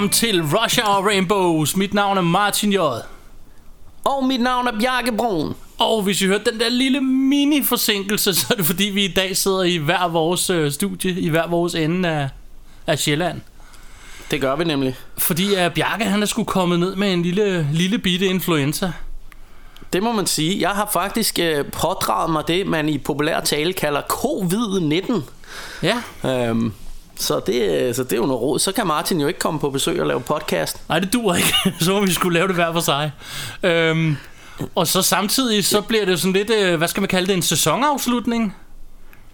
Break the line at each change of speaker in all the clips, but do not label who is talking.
Velkommen til Rush Hour Rainbows. Mit navn er Martin J.
Og mit navn er Bjarke Brun.
Og hvis I hørte den der lille mini-forsinkelse, så er det fordi, vi i dag sidder i hver vores øh, studie, i hver vores ende af, af Sjælland.
Det gør vi nemlig.
Fordi uh, Bjarke, han er sgu kommet ned med en lille, lille bitte influenza.
Det må man sige. Jeg har faktisk øh, pådraget mig det, man i populær tale kalder covid-19.
Ja,
Øhm, så, det, så det er jo noget råd. Så kan Martin jo ikke komme på besøg og lave podcast.
nej det dur ikke. så må vi skulle lave det hver for sig. Øhm, og så samtidig, så bliver det sådan lidt, øh, hvad skal man kalde det, en sæsonafslutning.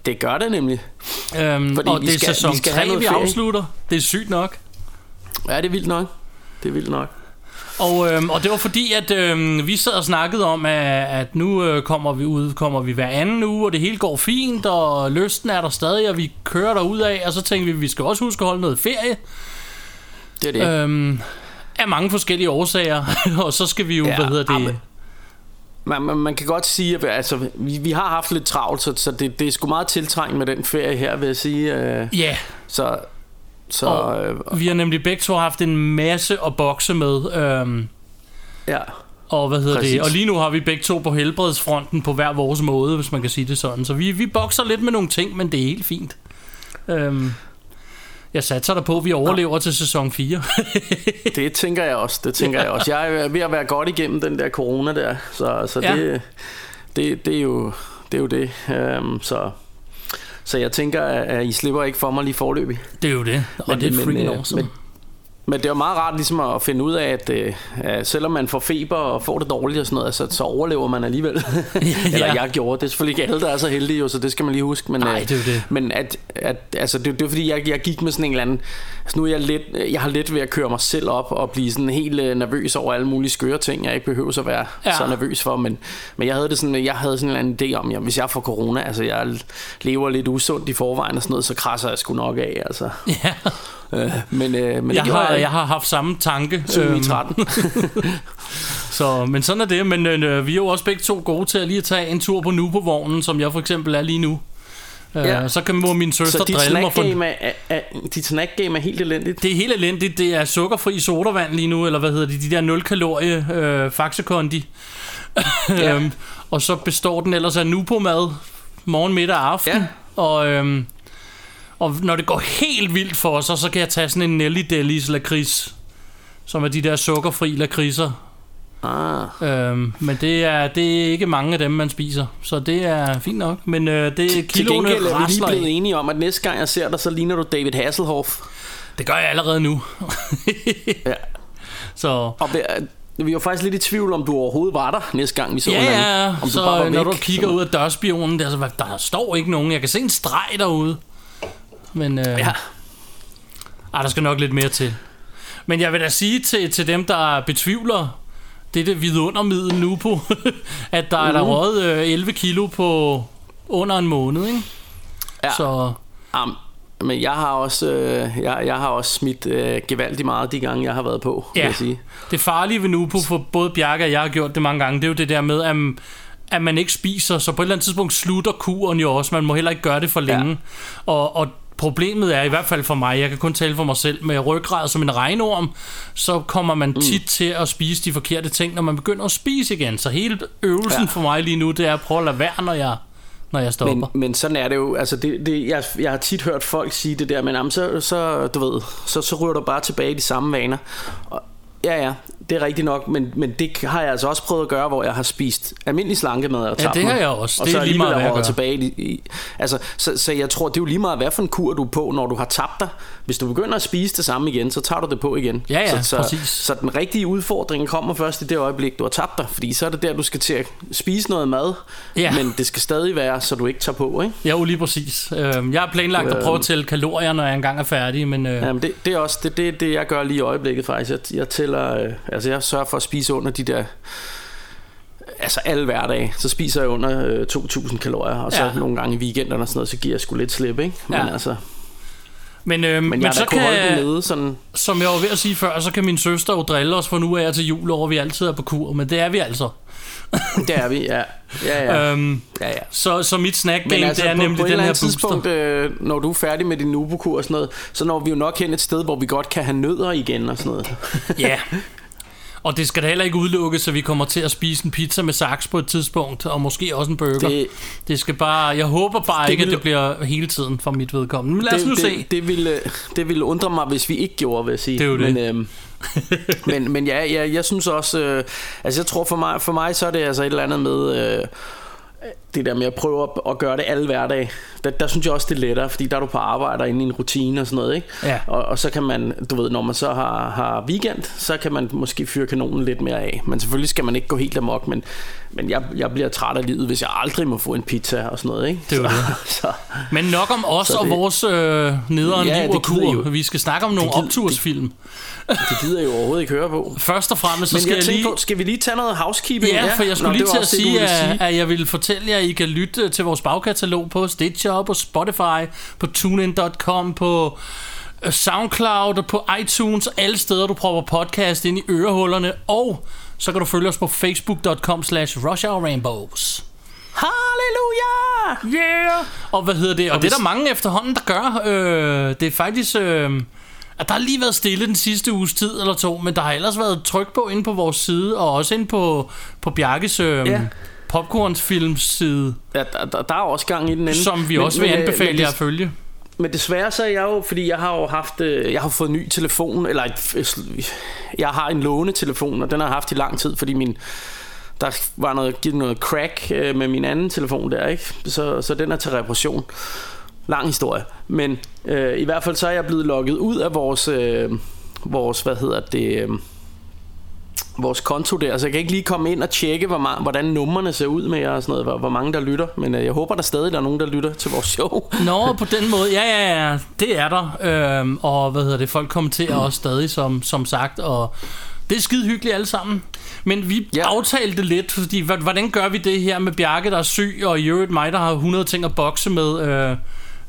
Det gør det nemlig.
Øhm,
Fordi
og
vi
det er
skal-
sæson
vi skal
3,
have noget
vi afslutter. Det er sygt nok.
Ja, det er vildt nok. Det er vildt nok.
Og, øhm, og det var fordi, at øhm, vi sad og snakkede om, at, at nu øh, kommer vi ud, kommer vi hver anden uge, og det hele går fint, og lysten er der stadig, og vi kører der ud af, og så tænkte vi, at vi skal også huske at holde noget ferie.
Det er det. Øh,
Øhm, af mange forskellige årsager, og så skal vi jo,
Ja,
hvad hedder det...
amen. man, man, man kan godt sige, at altså, vi, vi har haft lidt travlt, så, så det, det er sgu meget tiltrængt med den ferie her, vil jeg sige. Øh,
Ja,
så så
og
øh,
vi har nemlig begge to haft en masse at bokse med. Øhm,
ja.
og hvad hedder
Præcis.
det? Og lige nu har vi begge to på helbredsfronten på hver vores måde, hvis man kan sige det sådan. Så vi, vi bokser lidt med nogle ting, men det er helt fint. Øhm, jeg satser der på, at vi overlever til sæson 4.
Det tænker jeg også, det tænker jeg også. Jeg er ved at være godt igennem den der corona der, så, så
Ja.
det, det, det, er jo, det er jo det. Um, så, så jeg tænker, at I slipper ikke for mig lige forløbig.
det er jo det, og
Men-
det er
men,
freaking
øh,
awesome.
men- Men det er jo meget rart ligesom at finde ud af, at, øh, selvom man får feber og får det dårligt og sådan noget, så, så overlever man alligevel. Eller jeg gjorde. Det er selvfølgelig ikke alle, der er så heldige, jo, så det skal man lige huske. Men,
Nej,
øh,
det er det.
Men at, at, altså, det, det er fordi, jeg, jeg gik med sådan en eller anden... Altså nu er jeg lidt, jeg har let ved at køre mig selv op og blive sådan helt øh, nervøs over alle mulige skøre ting, jeg ikke behøver at være
Ja.
ja. så nervøs for. Men, men jeg havde det sådan, jeg havde sådan en eller anden idé om, at hvis jeg får corona, altså jeg lever lidt usundt i forvejen og sådan noget, så krasser jeg sgu nok af. Altså.
Ja,
Øh, men, øh, men
jeg, har,
ikke.
jeg har haft samme tanke.
Siden
øhm,
i 13.
Så, men sådan er det. Men øh, vi er jo også begge to gode til at lige at tage en tur på nu på vognen, som jeg for eksempel er lige nu. Ja.
Ja.
Så kan må min søster
Så
drille mig for...
er, er, er, dit snackgame er helt elendigt.
Det er helt elendigt. Det er sukkerfri sodavand lige nu, eller hvad hedder det? De der 0 kalorie øh, faxekondi.
Ja.
øhm, og så består den ellers af nu på mad morgen, middag og aften.
Ja.
Og, øhm, og når det går helt vildt for sig, så kan jeg tage sådan en Nelly Delis lakrids, som er de der sukkerfri lakridser.
Ah.
Øhm, men det er, det er ikke mange af dem, man spiser. Så det er fint nok. Men øh, det er
Til gengæld er vi lige blevet enige om, at næste gang jeg ser dig, så ligner du David Hasselhoff.
Det gør jeg allerede nu.
Ja.
så
Og vi, vi var faktisk lidt i tvivl, om du overhovedet var der næste gang, vi så
Ja,
hinanden.
ja,
Om du
så
bare var
når du
væk.
kigger ud af dørspionen, der, så, der står ikke nogen. Jeg kan se en streg derude. Men øh,
Ja.
ej, der skal nok lidt mere til. Men jeg vil da sige til, til dem, der betvivler det det vidundermiddel nu på, at der er der røget øh, 11 kilo på under en måned, ikke?
Ja.
Så
Am, men jeg har også, øh, jeg, jeg har også smidt øh, gevaldigt meget de gange, jeg har været på, vil
Ja.
jeg sige.
Det farlige ved Nupo for både Bjarke og jeg har gjort det mange gange, det er jo det der med, at, at man ikke spiser, så på et eller andet tidspunkt slutter kuren jo også. Man må heller ikke gøre det for længe. Ja. Og, og problemet er i hvert fald for mig, jeg kan kun tale for mig selv, med ryggrad som en regnorm, så kommer man tit mm. til at spise de forkerte ting, når man begynder at spise igen. Så hele øvelsen ja.
Ja.
for mig lige nu, det er at prøve at lade være, når jeg, når jeg stopper.
Men, men sådan er det jo, altså det, det, jeg, jeg har tit hørt folk sige det der, men jamen, så, så, du ved, så, så ryger du bare tilbage i de samme vaner. Og, ja, ja, det er rigtigt nok, men, men det har jeg altså også prøvet at gøre, hvor jeg har spist almindelig slankemad og
Ja,
tabt
det har jeg også.
Og
Det
så
er lige meget, hvad jeg
tilbage i, i, altså, så, så jeg tror, det er jo lige meget, hvad for en kur du er på, når du har tabt dig. Hvis du begynder at spise det samme igen, så tager du det på igen.
Ja, ja,
så, så,
præcis.
så den rigtige udfordring kommer først i det øjeblik, du har tabt dig, fordi så er det der, du skal til at spise noget mad,
Ja.
men det skal stadig være, så du ikke tager på, ikke?
Ja, jo, lige præcis. Øhm, jeg har planlagt at prøve at tælle kalorier, når jeg engang er færdig, men... Øh,
Jamen det, det er også det, det, det, jeg gør lige i øjeblikket faktisk. Jeg, jeg tæller, øh, altså jeg sørger for at spise under de der, altså alle hverdage, så spiser jeg under øh, 2.000 kalorier, og så
Ja.
nogle gange i weekenderne og sådan noget, så giver jeg sgu lidt slip, ikke? Men
Ja.
altså,
men, øh,
men,
men,
jeg
så kan,
nede sådan,
som jeg var ved at sige før, så kan min søster jo drille os fra nu af og til jul over, vi altid er på kur, men det er vi altså.
det er vi, ja. Ja, ja.
Øhm,
ja, ja.
så, så mit snack game,
altså,
det er
på,
nemlig
på
den her booster.
øh, når du er færdig med din nubokur og sådan noget, så når vi jo nok hen et sted, hvor vi godt kan have nødder igen og sådan noget.
Ja. Og det skal da heller ikke udelukkes, at vi kommer til at spise en pizza med saks på et tidspunkt, og måske også en burger. Det,
Det,
skal bare, jeg håber bare
Det
ikke, at
vil-
det bliver hele tiden for mit vedkommende. Men lad os
det,
nu
det,
se.
Det ville, det ville undre mig, hvis vi ikke gjorde, vil jeg sige.
Det er jo det.
Men, øhm, men, men ja, ja, jeg synes også... Øh, altså jeg tror for mig, for mig, så er det altså et eller andet med... Øh, det der med at prøve at, at gøre det alle hverdag, der, der synes jeg også, det er lettere, fordi der er du på arbejde og inde i en rutine og sådan noget, ikke?
Ja.
Og, og så kan man, du ved, når man så har, har weekend, så kan man måske fyre kanonen lidt mere af. Men selvfølgelig skal man ikke gå helt amok, men, men jeg, jeg bliver træt af livet, hvis jeg aldrig må få en pizza og sådan noget, ikke?
Det er
så,
det.
Så,
Men nok om os og
det-
vores øh, nederen
Ja,
liv og
det
kur.
jo-
Vi skal snakke om nogle
gider-
optursfilm.
det gider jeg jo overhovedet ikke høre på.
Først og fremmest, så
Men
skal
jeg
jeg, lige...
på, skal vi lige tage noget housekeeping?
Ja, for jeg skulle
Nå,
lige
det
til at
det,
sige,
ville
at, at jeg vil fortælle jer, I kan lytte til vores bagkatalog på Stitcher, på Spotify, på TuneIn.com, på øh, SoundCloud og på iTunes, alle steder, du prøver podcast ind i ørehullerne, og så kan du følge os på facebook.com slash Rainbows.
Halleluja!
Yeah! Og hvad hedder det? Og,
Og
det er der mange efterhånden, der gør. Øh, det er faktisk... Øh, at der har lige været stille den sidste uges tid eller to, men der har ellers været tryk på inde på vores side, og også inde på, på Bjarkes øh,
Ja.
Popcornsfilms side,
Ja, der, der, der er også gang i den anden.
som vi også vil
øh,
anbefale
men,
jer at følge.
Men desværre så er jeg jo, fordi jeg har jo haft, øh, jeg har fået en ny telefon, eller et, jeg har en lånetelefon, og den har jeg haft i lang tid, fordi min, der var noget, givet noget crack øh, med min anden telefon der, ikke? Så, så den er til reparation. Lang historie. Men øh, i hvert fald så er jeg blevet logget ud af vores, øh, vores hvad hedder det, øh, vores konto der, så jeg kan ikke lige komme ind og tjekke, hvor ma- hvordan numrene ser ud med jer og sådan noget, hvor, hvor mange der lytter. Men øh, jeg håber, der stadig der er nogen, der lytter til vores show.
Nå, på den måde. Ja, ja, ja. Det er der. Øhm, og hvad hedder det? Folk kommenterer også stadig, som, som sagt. Og det er skide hyggeligt alle sammen. Men vi ja. Aftalte lidt, fordi hvordan gør vi det her med Bjarke, der er syg, og i øvrigt mig, der har 100 ting at bokse med, øh,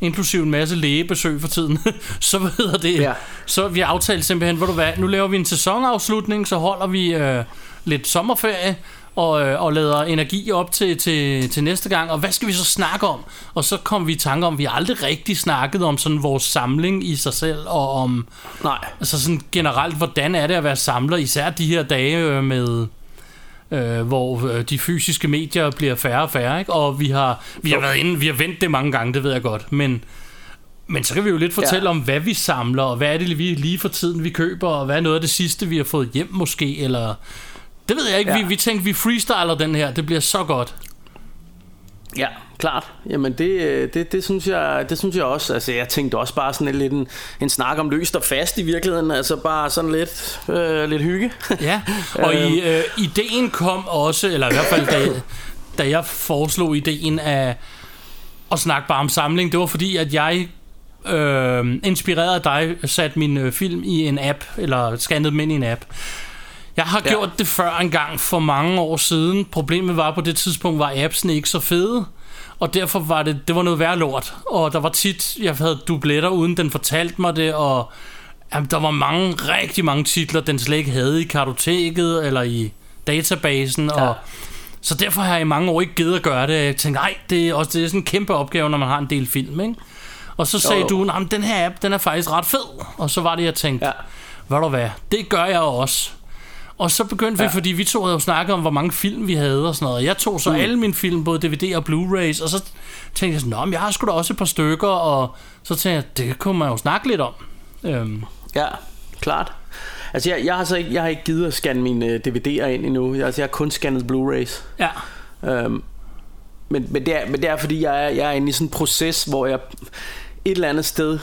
inklusive en masse lægebesøg for tiden. så hvad hedder det?
Ja.
Så vi aftalt simpelthen, ved du hvad, nu laver vi en sæsonafslutning, så holder vi øh, lidt sommerferie, og, øh, og lader energi op til, til, til næste gang. Og hvad skal vi så snakke om? Og så kom vi i tanke om, at vi aldrig rigtig snakket om sådan vores samling i sig selv, og om
Nej.
altså sådan generelt, hvordan er det at være samler, især de her dage øh, med... Øh, hvor øh, de fysiske medier bliver færre og færre, ikke? og vi har, vi har været inde, vi har vendt det mange gange, det ved jeg godt, men, men så kan vi jo lidt fortælle ja. om, hvad vi samler, og hvad er det vi lige for tiden, vi køber, og hvad er noget af det sidste, vi har fået hjem måske, eller... Det ved jeg ikke, ja.
Ja.
vi, vi tænkte, vi freestyler den her, det bliver så godt.
Ja, klart. Jamen det, øh, det, det, synes jeg, det synes jeg også. Altså jeg tænkte også bare sådan lidt en, en snak om løst og fast i virkeligheden. Altså bare sådan lidt, øh, lidt hygge.
Ja, og i, øh, ideen kom også, eller i hvert fald da, da jeg foreslog ideen af at snakke bare om samling, det var fordi, at jeg øh, inspireret af dig satte min øh, film i en app, eller scannede dem ind i en app. Jeg har
Ja.
gjort det før en gang for mange år siden. Problemet var på det tidspunkt, var appsene ikke så fede. Og derfor var det, det var noget værre lort. Og der var tit, jeg havde dubletter, uden den fortalte mig det, og jamen, der var mange, rigtig mange titler, den slet ikke havde i kartoteket, eller i databasen, ja. og så derfor har jeg i mange år ikke givet at gøre det. Jeg tænkte, nej, det er også det er sådan en kæmpe opgave, når man har en del film, ikke? Og så sagde
Jo,
du,
jo.
nej, den her app, den er faktisk ret fed. Og så var det, jeg tænkte. Ja. hvad du hvad, det gør jeg også. Og så begyndte vi,
Ja.
fordi vi to havde jo snakket om, hvor mange film vi havde og sådan noget. Jeg tog så mm. alle mine film, både DVD og Blu-rays, og så tænkte jeg sådan, Nå, men jeg har sgu da også et par stykker, og så tænkte jeg, det kunne man jo snakke lidt om. Øhm,
Ja, klart. Altså, jeg, jeg, har så ikke, jeg har ikke givet at scanne mine uh, DVD'er ind endnu. Jeg, altså, jeg har kun scannet Blu-rays.
Ja.
Øhm, men, men, det er, men det er, fordi jeg er, jeg er inde i sådan en proces, hvor jeg et eller andet sted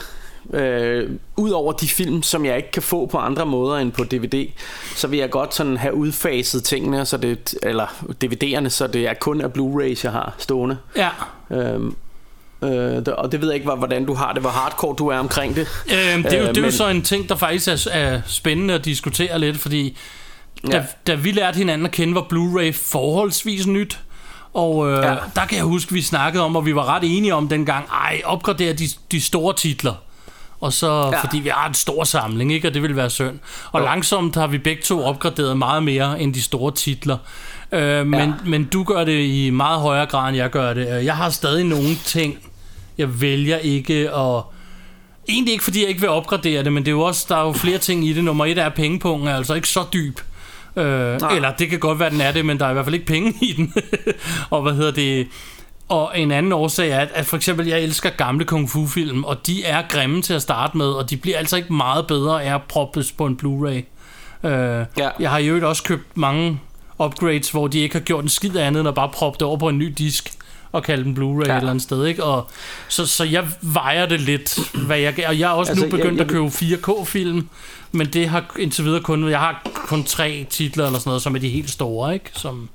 øh, ud over de film, som jeg ikke kan få på andre måder end på DVD, så vil jeg godt sådan have udfaset tingene, så det, eller DVD'erne, så det er kun af Blu-rays, jeg har stående.
Ja.
Øhm, øh, og det ved jeg ikke, hvordan du har det, hvor hardcore du er omkring det.
Øhm, det, er jo,
Øh,
det er jo
men-
så en ting, der faktisk er, er spændende at diskutere lidt, fordi da,
Ja.
da vi lærte hinanden at kende, var Blu-ray forholdsvis nyt. Og øh, ja. Der kan jeg huske, vi snakkede om, og vi var ret enige om dengang, ej, opgrader de, de store titler. Og så, ja.
Ja.
fordi vi har en stor samling, ikke? og det vil være synd. Og
Jo.
langsomt har vi begge to opgraderet meget mere end de store titler. Øh, men,
Ja.
men du gør det i meget højere grad, end jeg gør det. Øh, Jeg har stadig nogle ting, jeg vælger ikke at... Egentlig ikke, fordi jeg ikke vil opgradere det, men det er jo også, der er jo flere ting i det. Nummer et er, at er altså ikke så dyb. Øh, eller det kan godt være, den er det, men der er i hvert fald ikke penge i den. og hvad hedder det... Og en anden årsag er, at, at for eksempel, jeg elsker gamle kung fu film, og de er grimme til at starte med, og de bliver altså ikke meget bedre af at proppes på en Blu-ray. Øh,
Ja.
Jeg har i øvrigt også købt mange upgrades, hvor de ikke har gjort en skid andet, end at bare proppe det over på en ny disk og kalde den Blu-ray ja. Et eller andet sted, ikke? Og så, så jeg vejer det lidt, hvad jeg Og jeg er også altså, nu begyndt
jeg-
at købe 4K-film, men det har indtil videre kun... Jeg har kun tre titler eller sådan noget, som er de helt store, ikke? Som,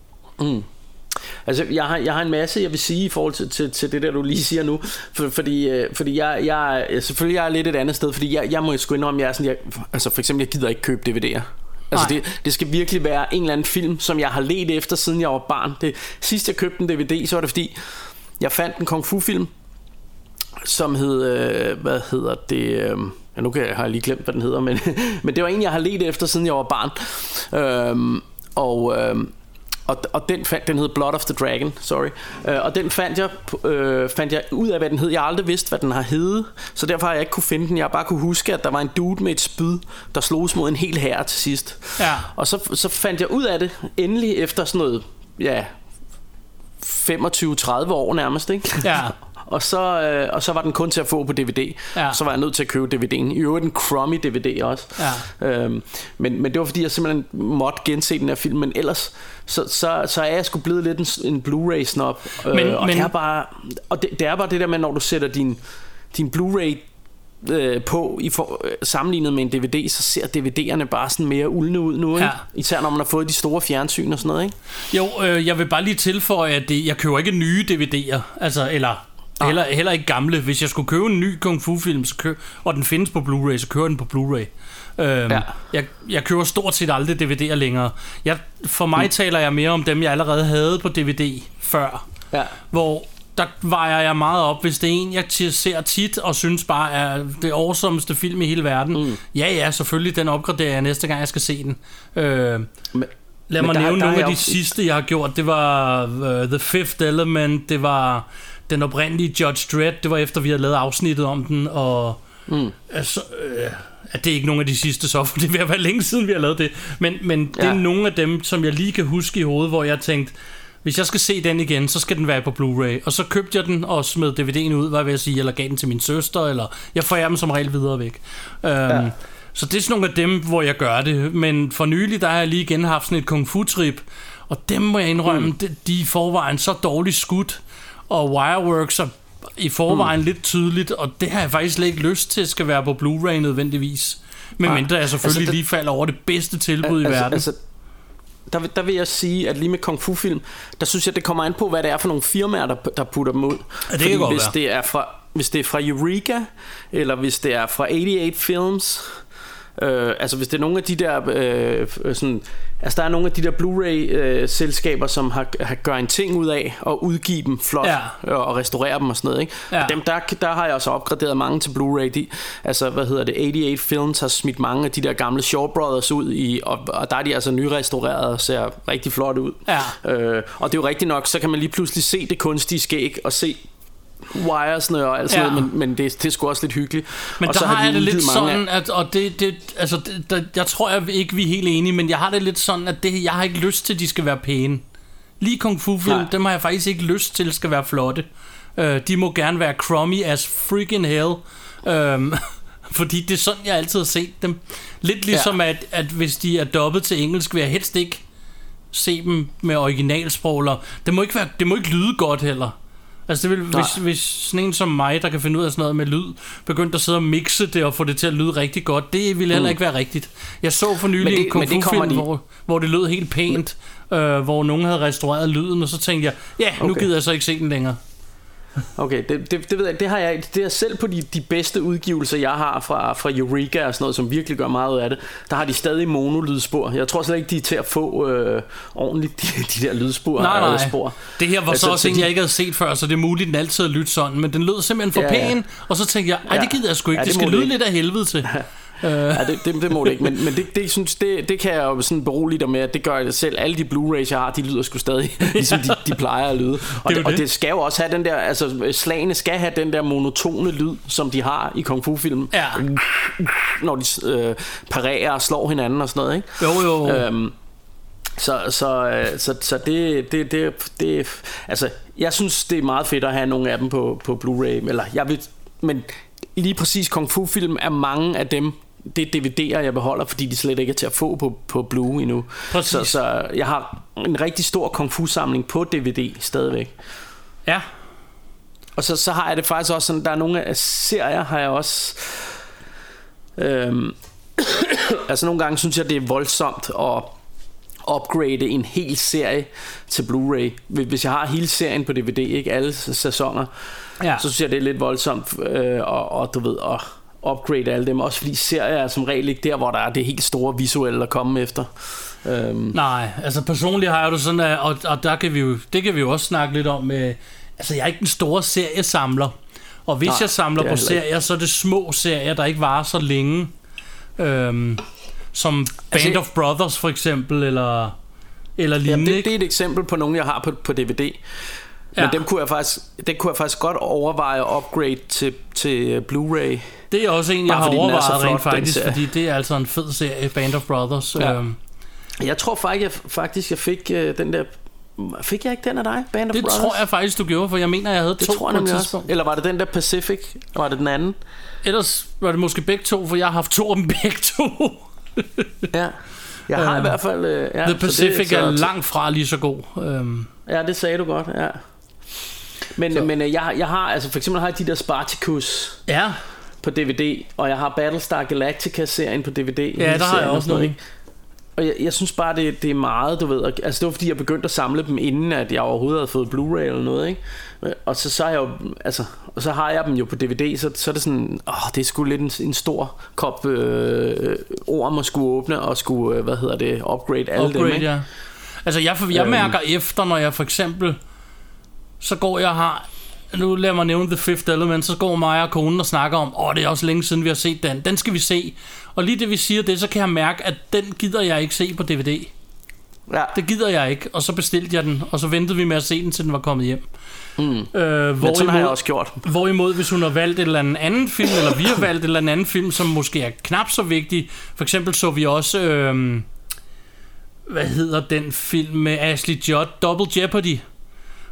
Altså, jeg har, jeg har en masse, jeg vil sige i forhold til, til, til det der, du lige siger nu. For, fordi øh, fordi jeg, jeg, er- selvfølgelig jeg er lidt et andet sted, fordi jeg, jeg må jo sgu indrømme, jeg er sådan, jeg, altså for eksempel, jeg gider ikke købe DVD'er. Altså
Nej.
det, det skal virkelig være en eller anden film, som jeg har let efter, siden jeg var barn. Det, sidst jeg købte en DVD, så var det fordi, jeg fandt en kung fu film, som hed, øh, hvad hedder det, øh, ja nu kan jeg, har jeg lige glemt, hvad den hedder, men, men det var en, jeg har let efter, siden jeg var barn. Øhm, og, øhm, og, og den, fandt, den hed Blood of the Dragon, sorry. Øh, og den fandt jeg, øh, fandt jeg ud af, hvad den hed. Jeg har aldrig vidst, hvad den har heddet, så derfor har jeg ikke kunne finde den. Jeg har bare kunne huske, at der var en dude med et spyd, der slogs mod en hel hær til sidst.
Ja.
Og så, så fandt jeg ud af det endelig efter sådan noget, ja, 25-30 år nærmest, ikke?
Ja.
Og så, øh, og så var den kun til at få på DVD.
Ja.
Så var jeg nødt til at købe DVD'en. I øvrigt en crummy DVD også.
Ja.
Øhm, men, men det var fordi, jeg simpelthen måtte gense den her film. Men ellers, så, så, så er jeg sgu blevet lidt en, en Blu-ray-snop. Øh,
Men-
og
men-
det er bare, og det, det er bare det der med, når du sætter din, din Blu-ray øh, på i for, øh, sammenlignet med en DVD, så ser DVD'erne bare sådan mere uldne ud nu, ikke?
Ja.
Især når man har fået de store fjernsyn og sådan noget, ikke?
Jo, øh, jeg vil bare lige tilføje, at det, jeg køber ikke nye DVD'er, altså, eller heller, heller ikke gamle. Hvis jeg skulle købe en ny kung fu film, så kø, og den findes på Blu-ray, så kører den på Blu-ray. Øhm,
Ja.
jeg, jeg køber stort set aldrig DVD'er længere. Jeg, for mig mm. taler jeg mere om dem, jeg allerede havde på DVD før.
Ja.
Hvor der vejer jeg meget op, hvis det er en, jeg ser tit, og synes bare er det awesomeste film i hele verden. Mm. Ja, ja, selvfølgelig, den opgraderer jeg næste gang, jeg skal se den. Øh,
Men,
Lad
Men
mig
der-
nævne
der er
nogle af de
jo-
sidste, jeg har gjort. Det var uh, The Fifth Element, det var den oprindelige Judge Dredd, det var efter, vi havde lavet afsnittet om den, og mm. altså, øh, at det er ikke nogle af de sidste så, for det er at være længe siden, vi har lavet det. Men, men det er
Ja.
nogle af dem, som jeg lige kan huske i hovedet, hvor jeg tænkte, hvis jeg skal se den igen, så skal den være på Blu-ray. Og så købte jeg den og smed DVD'en ud, hvad jeg vil sige, eller gav den til min søster, eller jeg forærer dem som regel videre væk. Um, ja. Så det er sådan nogle af dem, hvor jeg gør det. Men for nylig, der har jeg lige igen haft sådan et kung fu-trip, og dem må jeg indrømme, mm. de, de er i forvejen så dårligt skudt, og Wireworks er i forvejen mm. lidt tydeligt, og det har jeg faktisk slet ikke lyst til, skal være på Blu-ray nødvendigvis. Men mindre jeg selvfølgelig
Altså, det-
lige falder over det bedste tilbud i
altså,
verden.
Altså, der, vil- der vil jeg sige, at lige med kung fu film, der synes jeg, det kommer an på, hvad det er for nogle firmaer, der, der putter dem ud.
Ja, det kan godt
hvis
være.
det er fra hvis det er fra Eureka, eller hvis det er fra 88 Films, øh, altså hvis det er nogle af de der, øh, sådan, altså der er nogle af de der Blu-ray-selskaber, som har, har gør en ting ud af at udgive dem flot
Ja.
ja. og restaurere dem og sådan noget. Ikke?
Ja.
Og dem, der, der har jeg også opgraderet mange til Blu-ray. De, altså, hvad hedder det, 88 Films har smidt mange af de der gamle Shaw Brothers ud i, og, og der er de altså nyrestaureret og ser rigtig flot ud.
Ja.
Øh, og det er jo rigtigt nok, så kan man lige pludselig se det kunstige skæg og se wiresne og alt sådan
Ja.
noget, men, men det, det er sgu også lidt hyggeligt.
Men
og
der
så
har
de
jeg det lidt sådan, at, og det, det, altså, det, der, jeg tror jeg ikke, vi er helt enige, men jeg har det lidt sådan, at det, jeg har ikke lyst til, at de skal være pæne. Lige kung fu film, dem har jeg faktisk ikke lyst til, skal være flotte. Uh, de må gerne være crummy as freaking hell. Um, Fordi det er sådan, jeg altid har set dem. Lidt ligesom, ja. at, at hvis de er dobbet til engelsk, vil jeg helst ikke se dem med originalsprog. Eller, det, må ikke være, det må ikke lyde godt heller. Altså det vil, hvis, hvis sådan en som mig, der kan finde ud af sådan noget med lyd, begyndte at sidde og mixe det og få det til at lyde rigtig godt, det ville heller mm. ikke være rigtigt. Jeg så for nylig det, en kung fu film, de... hvor, hvor det lød helt pænt, øh, hvor nogen havde restaureret lyden, og så tænkte jeg, ja, nu okay. gider jeg så ikke se den længere.
Okay, det, det, det ved jeg, det har jeg, det er selv på de, de bedste udgivelser, jeg har fra, fra Eureka og sådan noget, som virkelig gør meget ud af det, der har de stadig monolydspor. Jeg tror slet ikke, de er til at få øh, ordentligt, de, de der lydspor.
Nej, nej. Spor. Det her var altså, så også en, jeg ikke havde set før, så det er muligt, den altid har lyttet sådan, men den lød simpelthen for ja, pæn, ja. og så tænkte jeg, ej, det gider jeg sgu ikke, ja, det, det skal lyde lidt af helvede til.
Øh. Ja, det, det, det må det ikke, men, men det, det, synes, det, det kan jeg jo sådan berolige dig med, at det gør jeg selv. Alle de Blu-rays, jeg har, de lyder sgu stadig, ligesom de, de plejer at lyde. Og det, det, og det skal jo også have den der, altså slagene skal have den der monotone lyd, som de har i kung fu-film.
Ja.
Når de øh, parerer og slår hinanden og sådan noget, ikke?
Jo, jo.
Øhm, så, så, øh, så, så det, det, det, det, altså, jeg synes, det er meget fedt at have nogle af dem på, på Blu-ray, eller jeg vil, men lige præcis kung fu film er mange af dem det er DVD'er, jeg beholder, fordi de slet ikke er til at få på, på Blue endnu. Præcis. Så, så jeg har en rigtig stor kung fu samling på DVD stadigvæk.
Ja.
Og så, så har jeg det faktisk også sådan, der er nogle af serier, har jeg også... Øhm, altså nogle gange synes jeg, det er voldsomt at upgrade en hel serie til Blu-ray. Hvis jeg har hele serien på DVD, ikke alle sæsoner, ja. så synes jeg, det er lidt voldsomt, øh, og, og du ved, og upgrade alle dem, også fordi serier er som regel ikke der, hvor der er det helt store visuelle at komme efter.
Um. Nej, altså personligt har jeg det sådan, at, og, og der kan vi jo, det kan vi jo også snakke lidt om, med, altså jeg er ikke den store seriesamler, og hvis Nej, jeg samler på serier, så er det små serier, der ikke varer så længe, øhm, som Band altså, of Brothers for eksempel, eller, eller lignende.
Ja, det, det er et eksempel på nogen, jeg har på, på DVD. Men ja. dem kunne jeg faktisk, det kunne jeg faktisk godt overveje at upgrade til, til Blu-ray.
Det er også en, jeg har overvejet flot, rent faktisk, fordi det er altså en fed serie, Band of Brothers. Ja. Øhm.
Jeg tror faktisk, jeg, faktisk, jeg fik uh, den der... Fik jeg ikke den af dig, Band of
det
Brothers?
Det tror jeg faktisk, du gjorde, for jeg mener, jeg havde det to tror jeg på et tidspunkt.
Også. Eller var det den der Pacific? Var det den anden?
Ellers var det måske begge to, for jeg har haft to af dem begge to.
ja. Jeg har uh, i øhm. hvert fald... Uh, ja,
The Pacific så det, så, er langt fra lige så god. Um.
Ja, det sagde du godt, ja. Men, men jeg, jeg har, altså for eksempel har jeg de der Spartacus.
Ja
på DVD, og jeg har Battlestar Galactica-serien på DVD.
Ja, der har jeg også noget. Ikke?
Og jeg, jeg synes bare, det, det er meget, du ved. Altså, det var fordi, jeg begyndte at samle dem, inden at jeg overhovedet havde fået Blu-ray eller noget, ikke? Og så, så, er jeg jo, altså, og så har jeg dem jo på DVD, så, så er det sådan, åh, det er sgu lidt en, en stor kop øh, ord, man skulle åbne, og skulle, øh, hvad hedder det, upgrade alle upgrade, dem, ikke? Ja.
Altså, jeg, jeg øhm. mærker efter, når jeg for eksempel, så går jeg og har nu lad mig nævne The Fifth Element, så går mig og konen og snakker om, åh, det er også længe siden, vi har set den. Den skal vi se. Og lige det, vi siger det, så kan jeg mærke, at den gider jeg ikke se på DVD. Ja. Det gider jeg ikke, og så bestilte jeg den, og så ventede vi med at se den, til den var kommet hjem.
Mm. Øh, hvorimod, Men sådan har jeg også gjort.
Hvorimod, hvis hun har valgt et eller andet anden film, eller vi har valgt et eller andet film, som måske er knap så vigtig. For eksempel så vi også, øh, hvad hedder den film med Ashley Judd, Double Jeopardy,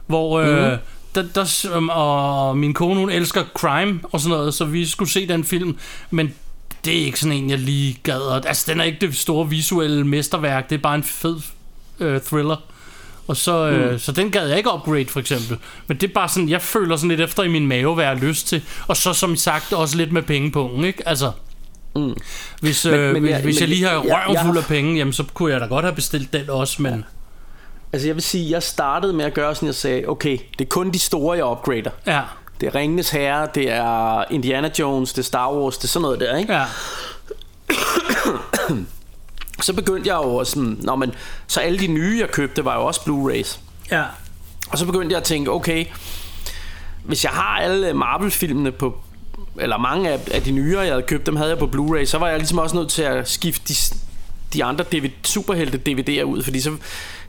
hvor... Øh, mm der, der, og min kone hun elsker crime og sådan noget, så vi skulle se den film, men det er ikke sådan en, jeg lige gad. Altså, den er ikke det store visuelle mesterværk, det er bare en fed øh, thriller. Og så, øh, mm. så den gad jeg ikke upgrade for eksempel. Men det er bare sådan, jeg føler sådan lidt efter i min mave, hvad jeg har lyst til. Og så som sagt også lidt med pengepungen, ikke? Altså, mm. hvis, øh, men, men, hvis, jeg, hvis men, jeg lige har røven fuld af penge, jamen, så kunne jeg da godt have bestilt den også, men... Ja.
Altså jeg vil sige, jeg startede med at gøre sådan, jeg sagde, okay, det er kun de store, jeg upgrader.
Ja.
Det er Ringenes Herre, det er Indiana Jones, det er Star Wars, det er sådan noget der, ikke?
Ja.
så begyndte jeg jo sådan, nå, men, så alle de nye, jeg købte, var jo også Blu-rays.
Ja.
Og så begyndte jeg at tænke, okay, hvis jeg har alle Marvel-filmene på, eller mange af, af de nyere, jeg havde købt, dem havde jeg på Blu-ray, så var jeg ligesom også nødt til at skifte de, de andre DVD, superhelte DVD'er ud, fordi så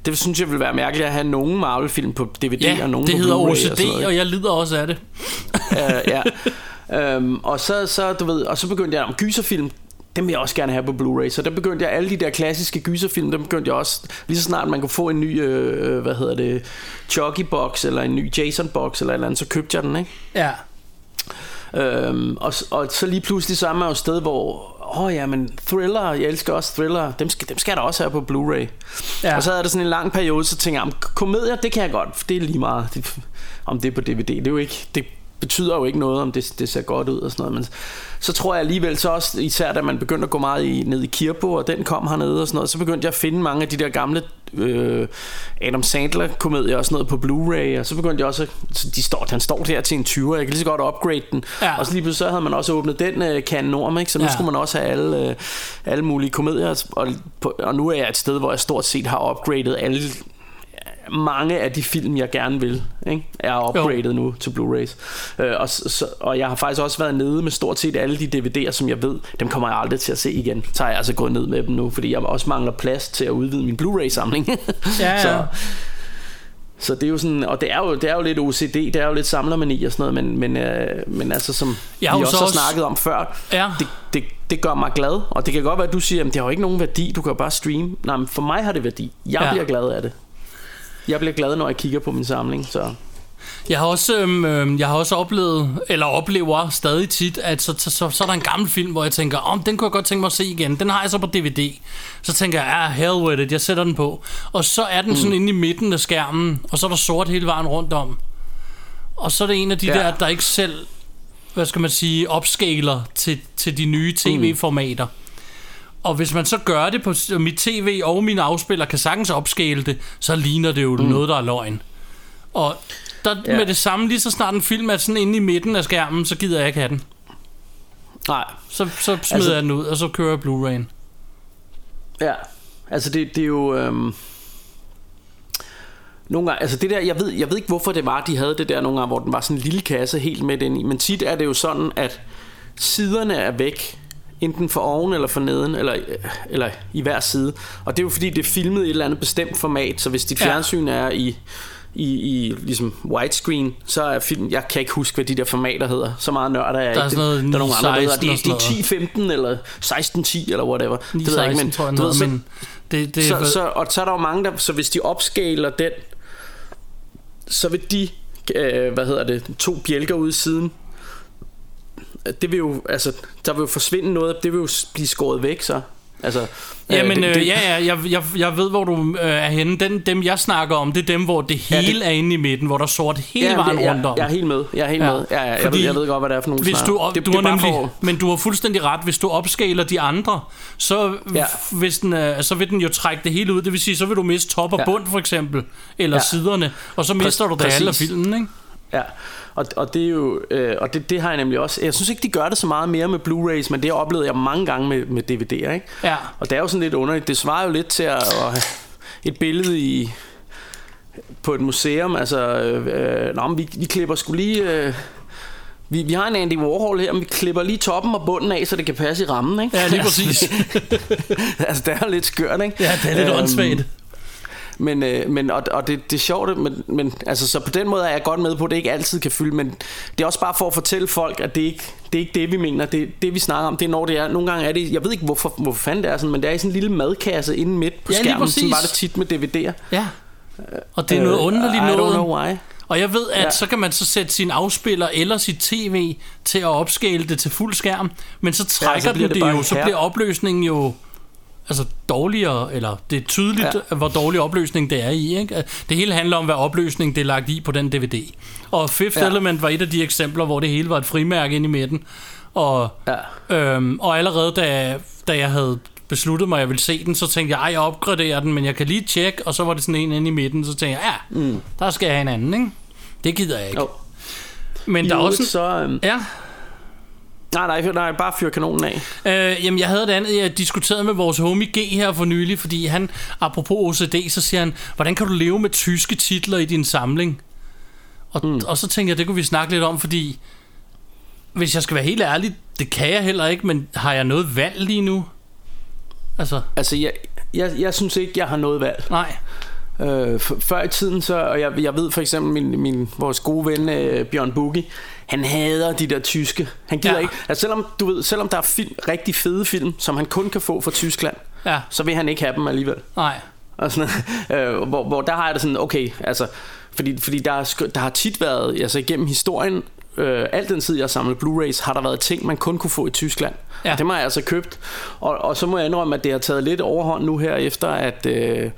det synes jeg ville være mærkeligt at have nogen Marvel-film på DVD
ja,
og nogen
det
på
hedder OCD, og, og jeg lider også af det.
uh, ja. Um, og så, så, du ved, og så begyndte jeg om gyserfilm, dem vil jeg også gerne have på Blu-ray. Så der begyndte jeg alle de der klassiske gyserfilm, dem begyndte jeg også, lige så snart man kunne få en ny, øh, hvad hedder det, Chucky box eller en ny Jason box eller et eller andet, så købte jeg den, ikke?
Ja.
Øhm, og, og så lige pludselig så er man jo et sted, hvor, åh oh, ja, men thriller, jeg elsker også thriller, dem skal, dem skal der også have på Blu-ray. Ja. Og så er der sådan en lang periode, så tænker jeg, komedier, det kan jeg godt, for det er lige meget, det, om det er på DVD, det er jo ikke, det betyder jo ikke noget, om det, det ser godt ud og sådan noget, men så tror jeg alligevel så også, især da man begyndte at gå meget i, ned i Kirbo, og den kom hernede og sådan noget, så begyndte jeg at finde mange af de der gamle øh, Adam Sandler komedier og sådan noget på Blu-ray, og så begyndte jeg også, så de står, han står der til en 20'er, jeg kan lige så godt upgrade den, ja. og så lige pludselig så havde man også åbnet den øh, kan norm, ikke? så nu ja. skulle man også have alle, øh, alle mulige komedier, og, og nu er jeg et sted, hvor jeg stort set har upgradet alle mange af de film, jeg gerne vil, ikke, er upgraded jo. nu til Blu-rays. Øh, og, så, og jeg har faktisk også været nede med stort set alle de DVD'er, som jeg ved, dem kommer jeg aldrig til at se igen. Så har jeg altså gået ned med dem nu, fordi jeg også mangler plads til at udvide min Blu-ray-samling. ja, ja. Så, så det er jo sådan, og det er jo, det er jo lidt OCD, det er jo lidt samlermani og sådan noget, men, men, øh, men altså som jeg vi også har snakket om før, ja. det, det, det gør mig glad, og det kan godt være, at du siger, at det har jo ikke nogen værdi, du kan bare streame. Nej, men for mig har det værdi. Jeg ja. bliver glad af det. Jeg bliver glad, når jeg kigger på min samling, så...
Jeg har også, øhm, jeg har også oplevet, eller oplever stadig tit, at så, så, så, så er der en gammel film, hvor jeg tænker, om oh, den kunne jeg godt tænke mig at se igen. Den har jeg så på DVD. Så tænker jeg, ah, hell with it, jeg sætter den på. Og så er den mm. sådan inde i midten af skærmen, og så er der sort hele vejen rundt om. Og så er det en af de ja. der, der ikke selv, hvad skal man sige, opskaler til, til de nye tv-formater. Mm. Og hvis man så gør det på mit tv og min afspiller kan sagtens opskale det, så ligner det jo mm. noget, der er løgn. Og der, ja. med det samme, lige så snart en film er sådan inde i midten af skærmen, så gider jeg ikke have den.
Nej.
Så, så smider altså, jeg den ud, og så kører jeg Blu-ray'en.
Ja, altså det, det er jo... Øhm nogle gange, altså det der, jeg ved, jeg ved ikke hvorfor det var, de havde det der nogle gange, hvor den var sådan en lille kasse helt med den i, men tit er det jo sådan, at siderne er væk, enten for oven eller for neden, eller, eller i hver side. Og det er jo fordi, det er filmet i et eller andet bestemt format, så hvis dit fjernsyn ja. er i i, i ligesom widescreen, så er film, jeg kan ikke huske, hvad de der formater hedder. Så meget nørd er jeg
der er
ikke.
Noget der er nogle andre, der hedder,
det, det er 10-15 eller 16-10 eller whatever.
9, det ved jeg ikke, men, tror jeg noget, ved, men
det, det så, så, og så er der jo mange, der, så hvis de opskaler den, så vil de, øh, hvad hedder det, to bjælker ud i siden, det vil jo, altså, der vil jo forsvinde noget, det vil jo blive skåret væk så. Altså,
Jamen, øh, det, det, ja, ja, jeg, jeg, jeg ved, hvor du øh, er henne. Den, dem, jeg snakker om, det er dem, hvor det hele ja, det, er inde i midten, hvor der er sort hele ja, vejen
ja,
rundt om.
Jeg er helt med. Jeg er helt ja. med. Ja, ja, jeg, ved, jeg ved godt, hvad det er for nogle
hvis du, det, du det, nemlig, for... Men du har fuldstændig ret. Hvis du opskaler de andre, så, ja. hvis den, øh, så vil den jo trække det hele ud. Det vil sige, så vil du miste top og bund, for eksempel. Eller ja. siderne. Og så mister Præ- du det alle af filmen, ikke?
Ja, og, og det er jo, øh, og det, det har jeg nemlig også. Jeg synes ikke, de gør det så meget mere med Blu-rays, men det oplevede jeg mange gange med, med DVD'er, ikke?
Ja.
Og det er jo sådan lidt underligt. Det svarer jo lidt til at, at have et billede i på et museum. Altså, øh, nå, vi, vi klipper skulle lige... Øh, vi, vi har en Andy Warhol her, men vi klipper lige toppen og bunden af, så det kan passe i rammen, ikke?
Ja, lige præcis.
altså, det er lidt skørt, ikke?
Ja, det er lidt øhm, åndssvagt.
Men, øh, men og, og det, det er sjovt, men, men altså, så på den måde er jeg godt med på, at det ikke altid kan fylde, men det er også bare for at fortælle folk, at det ikke det er ikke det, vi mener. Det, det vi snakker om, det er når det er. Nogle gange er det, jeg ved ikke, hvorfor, hvorfor fanden det er sådan, men det er i sådan en lille madkasse inde midt på ja, skærmen, som var det tit med DVD'er.
Ja, og det er noget øh, underligt noget.
I don't know why.
Og jeg ved, at ja. så kan man så sætte sin afspiller eller sit tv til at opskale det til fuld skærm, men så trækker ja, så den det, det jo, så bliver opløsningen jo altså dårligere, eller det er tydeligt, ja. hvor dårlig opløsning det er i. Ikke? Det hele handler om, hvad opløsning det er lagt i på den DVD. Og Fifth ja. Element var et af de eksempler, hvor det hele var et frimærke ind i midten. Og, ja. øhm, og allerede da, da jeg havde besluttet mig, at jeg ville se den, så tænkte jeg, ej, jeg opgraderer den, men jeg kan lige tjekke, og så var det sådan en inde i midten, så tænkte jeg, ja, mm. der skal jeg have en anden, ikke? Det gider jeg ikke. Oh. Men I der er også...
Så, øhm,
ja.
Nej, nej, nej, bare fyr kanonen af.
Øh, jamen, jeg havde det andet, jeg diskuterede med vores homie G her for nylig, fordi han, apropos OCD, så siger han, hvordan kan du leve med tyske titler i din samling? Og, mm. og så tænker jeg, det kunne vi snakke lidt om, fordi hvis jeg skal være helt ærlig, det kan jeg heller ikke, men har jeg noget valg lige nu?
Altså, altså jeg, jeg, jeg synes ikke, jeg har noget valg.
Nej.
Øh, før i tiden, så, og jeg, jeg ved for eksempel, min, min, vores gode ven øh, Bjørn Bugge, han hader de der tyske. Han gider ja. ikke. Altså selvom, du ved, selvom der er film, rigtig fede film, som han kun kan få fra Tyskland, ja. så vil han ikke have dem alligevel.
Nej.
Og sådan, øh, hvor, hvor der har jeg det sådan, okay, altså, fordi, fordi der, er, der har tit været, altså igennem historien, øh, al den tid jeg har samlet Blu-rays, har der været ting, man kun kunne få i Tyskland.
Ja.
Og det har jeg altså købt. Og, og så må jeg indrømme, at det har taget lidt overhånd nu her, efter at... Øh,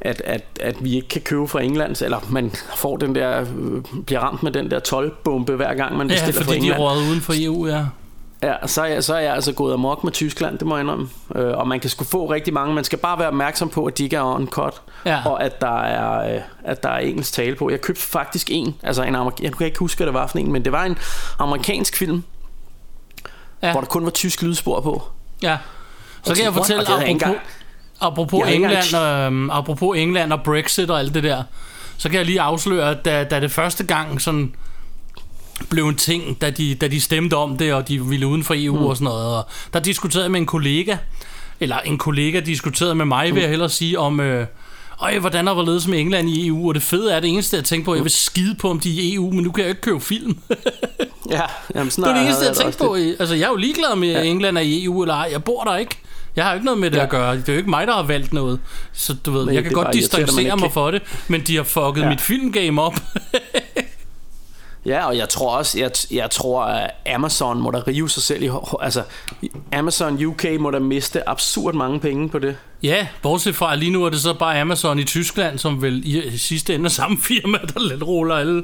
at, at, at vi ikke kan købe fra England, eller man får den der, øh, bliver ramt med den der 12-bombe hver gang man
Ja,
bestiller fra
fordi de er
England.
røget uden for EU, ja.
Ja, så er, jeg, så er jeg altså gået amok med Tyskland, det må jeg indrømme. Øh, og man kan sgu få rigtig mange. Man skal bare være opmærksom på, at de ikke er on cut.
Ja.
Og at der, er, øh, at der er engelsk tale på. Jeg købte faktisk en, altså en amerik- jeg kan ikke huske, hvad det var for en, men det var en amerikansk film,
Ja.
ja. hvor der kun var tysk lydspor på.
Ja. Så kan jeg fortælle,
jeg ikke
apropos, apropos,
Jeg
England, øhm, apropos England og Brexit og alt det der, så kan jeg lige afsløre, at da, da det første gang sådan blev en ting, da de, da de stemte om det, og de ville uden for EU mm. og sådan noget, og der diskuterede jeg med en kollega, eller en kollega diskuterede med mig, vil jeg hellere sige, om... Øh, Øj, hvordan er hvorledes med England i EU? Og det fede er, det eneste, jeg tænker på, jeg vil skide på, om de er i EU, men nu kan jeg ikke købe film.
Ja, jamen sådan
Det er det
har
eneste, jeg
det
tænkte
også
på. Altså, jeg er jo ligeglad med, at England er i EU eller ej. Jeg bor der ikke. Jeg har jo ikke noget med det
Ja.
at gøre. Det er jo ikke mig, der har valgt noget. Så du ved,
Nej,
jeg kan godt distancere mig for det, men de har fucket
Ja.
mit filmgame op.
Ja, og jeg tror også, jeg, jeg tror, at Amazon må da rive sig selv i. Altså, Amazon UK må da miste absurd mange penge på det.
ja, bortset fra, at lige nu er det så bare Amazon i Tyskland, som vel i, sidste ende er samme firma, der lidt ruller alle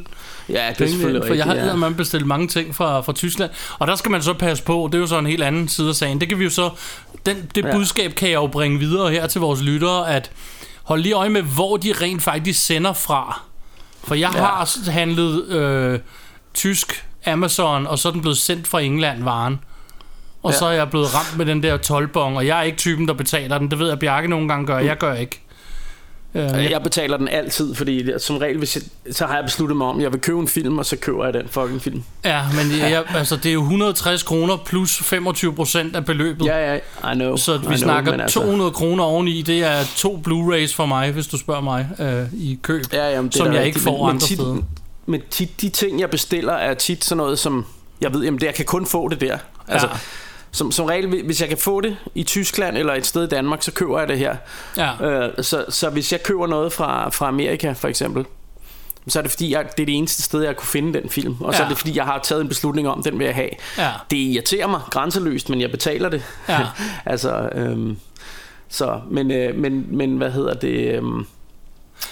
Ja, det er
pengene
selvfølgelig
for jeg har ja. man bestilt mange ting fra, fra Tyskland, og der skal man så passe på, det er jo så en helt anden side af sagen. Det kan vi jo så, den, det
Ja.
budskab kan jeg jo bringe videre her til vores lyttere, at hold lige øje med, hvor de rent faktisk sender fra. For jeg
Ja.
har handlet øh, tysk Amazon, og så er den blevet sendt fra England, varen. Og
Ja.
så er jeg blevet ramt med den der tolvbong, og jeg er ikke typen, der betaler den. Det ved jeg, Bjarke nogle gange gør. Jeg gør ikke. Øh,
ja. Jeg betaler den altid, fordi som regel, hvis jeg, så har jeg besluttet mig om, at jeg vil købe en film, og så køber jeg den fucking film.
Ja, men jeg, altså, det er jo 160 kroner plus 25 procent af beløbet.
Ja, ja, I know.
Så
I
vi
know,
snakker
altså-
200 kroner oveni. Det er to Blu-rays for mig, hvis du spørger mig, øh, i køb.
Ja, jamen, det
som jeg ikke får
men,
andre
men tit,
steder.
Men tit, de ting, jeg bestiller, er tit sådan noget, som... Jeg ved, jamen det, jeg kan kun få det der. Altså,
Ja.
Som, som regel, hvis jeg kan få det i Tyskland eller et sted i Danmark, så køber jeg det her.
Ja.
Øh, så, så hvis jeg køber noget fra, fra Amerika, for eksempel, så er det fordi, jeg, det er det eneste sted, jeg kunne finde den film. Og så
Ja.
er det fordi, jeg har taget en beslutning om, den vil jeg have.
Ja.
Det irriterer mig grænseløst, men jeg betaler det.
Ja.
altså, øhm, så, men, øh, men, men hvad hedder det... Øhm,